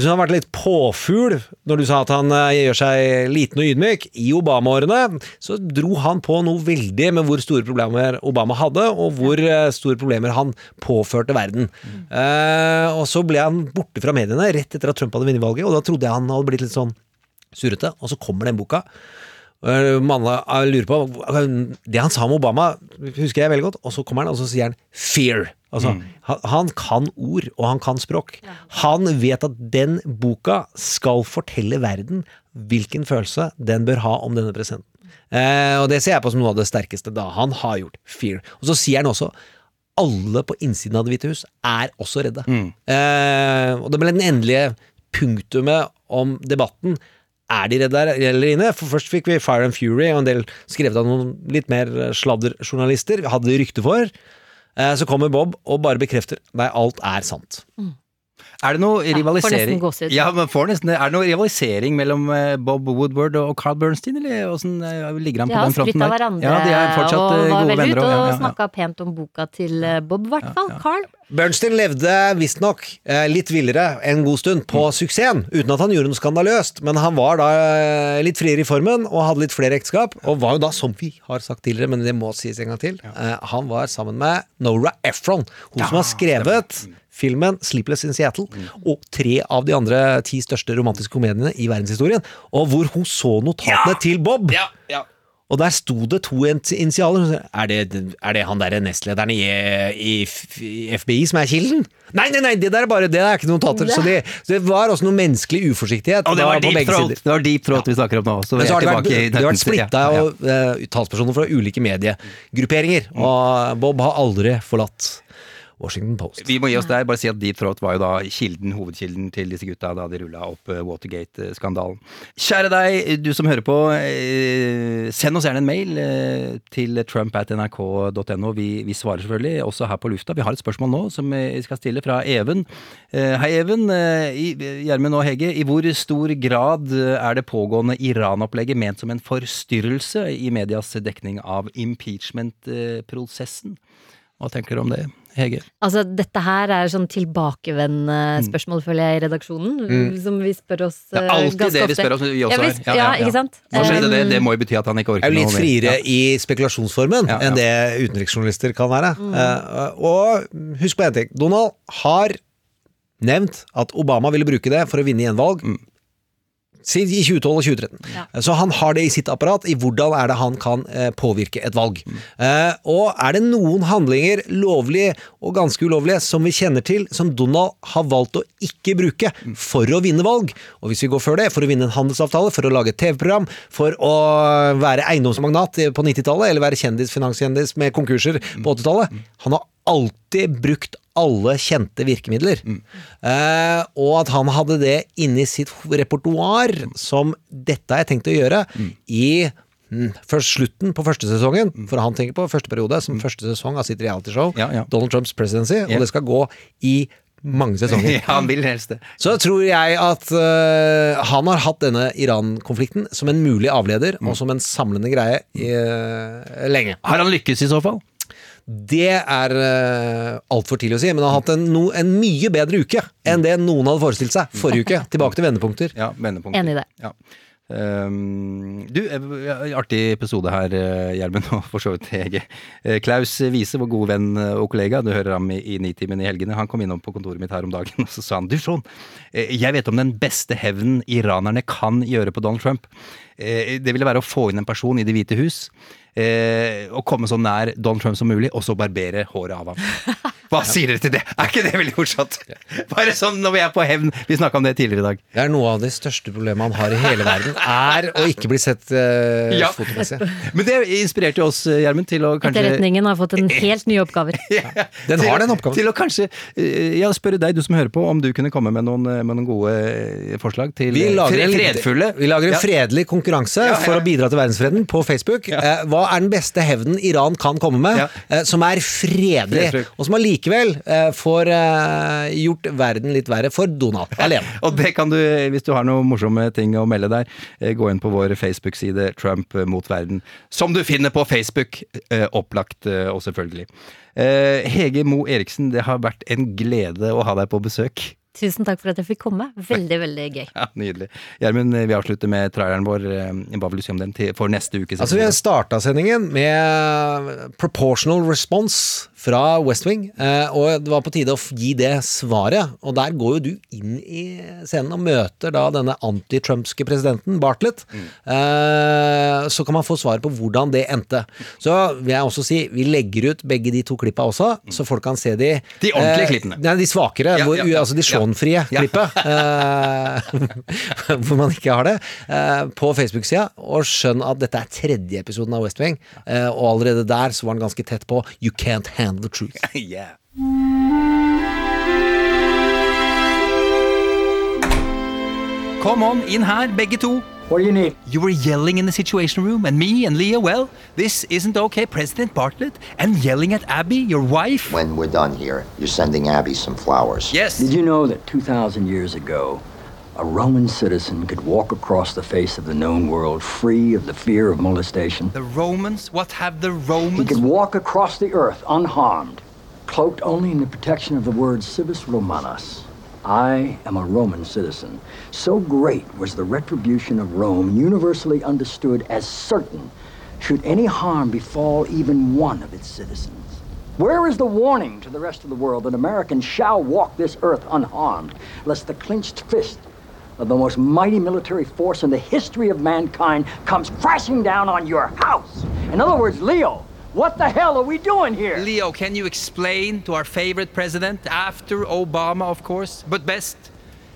synes han har vært litt påfugl når du sa at han eh, gjør seg liten og ydmyk. I Obama-årene så dro han på noe veldig med hvor store problemer Obama hadde, og hvor eh, store problemer han påførte verden. Eh, og så ble han borte fra mediene rett etter at Trump hadde vunnet valget, og da trodde jeg han hadde blitt litt sånn surrete. Og så kommer den boka. Uh, lurer på Det han sa om Obama, husker jeg veldig godt. Og så kommer han og så sier han 'fear'. Altså, han, han kan ord, og han kan språk. Han vet at den boka skal fortelle verden hvilken følelse den bør ha om denne presidenten. Eh, og det ser jeg på som noe av det sterkeste da han har gjort. Fear. Og så sier han også alle på innsiden av Det hvite hus er også redde. Eh, og det ble den endelige punktumet om debatten. Er de redde der eller inne? For først fikk vi Fire and Fury og en del skrevet av noen litt mer sladderjournalister. Hadde de rykte for. Eh, så kommer Bob og bare bekrefter Nei, alt er sant. Er det noe får rivalisering. Ja, men får nesten. Er det noe rivalisering mellom eh, Bob Woodward og Carl Bernstein, eller åssen eh, ligger han på har den fronten? skrytt av der? hverandre Ja, de er fortsatt og eh, var vel ute og ja, ja, ja. snakka pent om boka til Bob, i hvert fall. Carl. Bernstein levde visstnok litt villere en god stund på suksessen, uten at han gjorde noe skandaløst. Men han var da litt friere i formen og hadde litt flere ekteskap. Og var jo da, som vi har sagt tidligere, men det må sies en gang til, han var sammen med Nora Ephron, hun som har skrevet filmen 'Sleepless in Seattle' og tre av de andre ti største romantiske komediene i verdenshistorien. Og hvor hun så notatene til Bob. Og der sto det to initialer. Er det, er det han derre nestlederen i, i, i FBI som er kilden? Nei, nei, nei, det der er bare Det er ikke notater. Så det, så det var også noe menneskelig uforsiktighet. Og det var deep throat, det var deep throat vi snakker om nå. Så vi så er tilbake i det har vært 1990, splitta ja, ja. eh, talspersoner fra ulike mediegrupperinger. Og Bob har aldri forlatt Washington Post. Vi må gi oss der, bare si at Deep Throat var jo da kilden, hovedkilden til disse gutta da de rulla opp eh, Watergate-skandalen. Kjære deg, du som hører på. eh, Send oss gjerne en mail eh, til trump.nrk.no. Vi, vi svarer selvfølgelig, også her på lufta. Vi har et spørsmål nå som vi skal stille fra Even. Hei, Even. Gjermund og Hege. I hvor stor grad er det pågående Iran-opplegget ment som en forstyrrelse i medias dekning av impeachment-prosessen? Hva tenker du om det, Hege? Altså, dette her er sånn tilbakevendende Mm. spørsmål, føler jeg, i redaksjonen. Mm. Som vi spør oss Det er eh, alltid det det vi spør oss, vi også ja, vi, ja, ja, ikke sant? Hva skjedde det? Um, Det må jo bety at han ikke orker er jo litt friere Ja. i spekulasjonsformen Ja, ja. enn det utenriksjournalister kan være. Mm. Uh, og husk på én ting. Donald har nevnt at Obama ville bruke det for å vinne gjenvalg. Mm. I 2012 og 2013. Så han har det i sitt apparat, i hvordan er det han kan eh, påvirke et valg. Mm. Eh, og er det noen handlinger, lovlige og ganske ulovlige, som vi kjenner til, som Donald har valgt å ikke bruke for å vinne valg, og hvis vi går før det, for å vinne en handelsavtale, for å lage et TV-program, for å være eiendomsmagnat på 90-tallet, eller være kjendis, finanskjendis med konkurser på 80-tallet, han har alltid brukt alle kjente virkemidler. Eh, og at han hadde det inni sitt repertoar som dette har jeg tenkt å gjøre i mm, først slutten på første sesongen, for han tenker på første periode som første sesong av sitt realityshow, Donald Trumps presidency, yeah. og det skal gå i mange sesonger. [laughs] Ja, han vil helst det. Så tror jeg at uh, han har hatt denne Iran-konflikten som en mulig avleder, Mm. og som en samlende greie i, uh, lenge. Har han lykkes i så fall? Det er uh, altfor tidlig å si, men han har hatt en, no, en mye bedre uke enn det noen hadde forestilt seg forrige uke. [laughs] Tilbake til vendepunkter. Ja, vendepunkter. Enig i det. Ja. Um, du, eh, artig episode her, eh, Gjermund, [laughs] og for så vidt Hege. Eh, Klaus Wiese, vår gode venn eh, og kollega, du hører ham i, i Nitimen i helgene, han kom innom på kontoret mitt her om dagen, [laughs] og så sa han du Sean, eh, jeg vet om den beste hevnen iranerne kan gjøre på Donald Trump. Eh, Det ville være å få inn en person i Det hvite hus, eh, å komme så nær Donald Trump som mulig, og så barbere håret av ham. [laughs] Hva sier dere til det? Er ikke det veldig morsomt? Bare sånn når vi er på hevn. Vi snakka om det tidligere i dag. Det er noe av det største problemet han har i hele verden, er å ikke bli sett uh, Ja. fotomessig. Men det inspirerte jo oss, Gjermund, til å kanskje Etterretningen har fått en helt ny oppgave. [laughs] ja, Den har den oppgaven. Til å kanskje eh, ja, spørre deg, du som hører på, om du kunne komme med noen, eh, med noen gode eh, forslag til Vi eh, lager, en, fredfulle vi lager en Ja. fredelig konkurranse Ja, ja. for å bidra til verdensfreden på Facebook. Eh, hva er den beste hevnen Iran kan komme med, eh, som er fredelig, og som allikevel eh, får eh, gjort verden litt verre for Donald alene? [laughs] Og det kan du, hvis du har noen morsomme ting å melde der, eh, gå inn på vår Facebook-side Trump mot verden, som du finner på Facebook, eh, opplagt eh, og selvfølgelig. Eh, Hege Mo Eriksen, det har vært en glede å ha deg på besøk. Tusen takk for at jeg fikk komme. Veldig, veldig gøy. [laughs] Ja, Nydelig. Gjermund, vi avslutter med traileren vår. Hva vil du si om den for neste uke? Altså, vi har starta sendingen med proportional response fra West Wing, eh, og det var på tide å gi det svaret. Og der går jo du inn i scenen og møter da denne anti-trumpske presidenten, Bartlett. Mm. Eh, så kan man få svar på hvordan det endte. Så vil jeg også si, vi legger ut begge de to klippa også, så folk kan se de De ordentlige eh, klippene. Nei, de svakere, Ja, hvor, ja, ja. altså de Ja. klippet. [laughs] hvor man ikke har det. på Facebook-sida. Og skjønn at dette er tredje episoden av West Wing, og allerede der så var den ganske tett på You can't handle the truth. [laughs] yeah. Come on, in here, begge to. What do you need? You were yelling in the situation room, and me and Leah, well, this isn't okay. President Bartlett, and yelling at Abby, your wife. When we're done here, you're sending Abby some flowers. Yes. Did you know that 2,000 years ago, a Roman citizen could walk across the face of the known world free of the fear of molestation? The Romans? What have the Romans? He could walk across the earth unharmed, cloaked only in the protection of the word civis romanus. I am a Roman citizen. So great was the retribution of Rome, universally understood as certain, should any harm befall even one of its citizens. Where is the warning to the rest of the world that Americans shall walk this earth unharmed, lest the clenched fist of the most mighty military force in the history of mankind comes crashing down on your house? In other words, Leo, what the hell are we doing here? Leo, can you explain to our favorite president, after Obama, of course, but best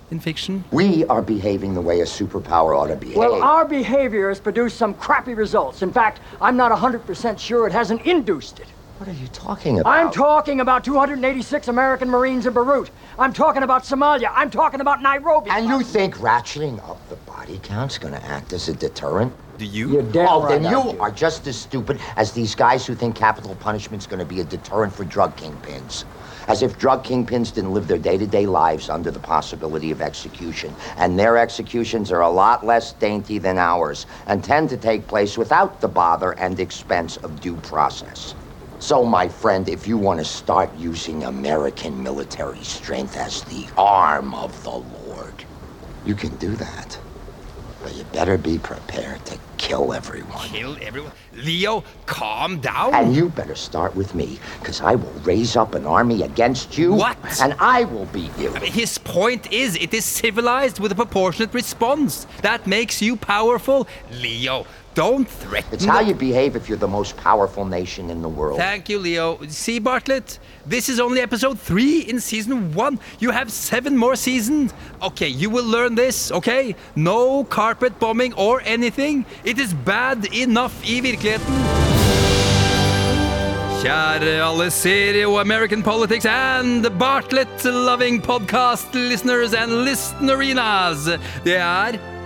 in fiction? We are behaving the way a superpower ought to behave. Well, our behavior has produced some crappy results. In fact, I'm not 100% sure it hasn't induced it. What are you talking about? I'm talking about 286 American Marines in Beirut. I'm talking about Somalia. I'm talking about Nairobi. and you think ratcheting up the body count's going to act as a deterrent? Do you? You're damn oh, right then you do. are just as stupid as these guys who think capital punishment's going to be a deterrent for drug kingpins. As if drug kingpins didn't live their day-to-day lives under the possibility of execution. And their executions are a lot less dainty than ours and tend to take place without the bother and expense of due process. So, my friend, if you want to start using American military strength as the arm of the Lord, you can do that. But you better be prepared to kill everyone. Kill everyone. Leo, calm down. And you better start with me, because I will raise up an army against you. What? And I will beat you. His point is, it is civilized with a proportionate response. That makes you powerful. Leo, don't threaten. It's how you behave if you're the most powerful nation in the world. Thank you, Leo. See, Bartlett, this is only episode three in season one. You have seven more seasons. Okay, you will learn this, okay? No carpet bombing or anything. It is bad enough i virkeligheten. Kjære alle serie- og American politics and Bartlett-loving podcast listeners and listenerinas. Det er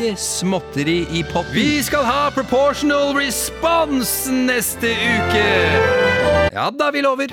ikke småtteri i potten. Vi skal ha proportional response neste uke. Ja da, vi lover.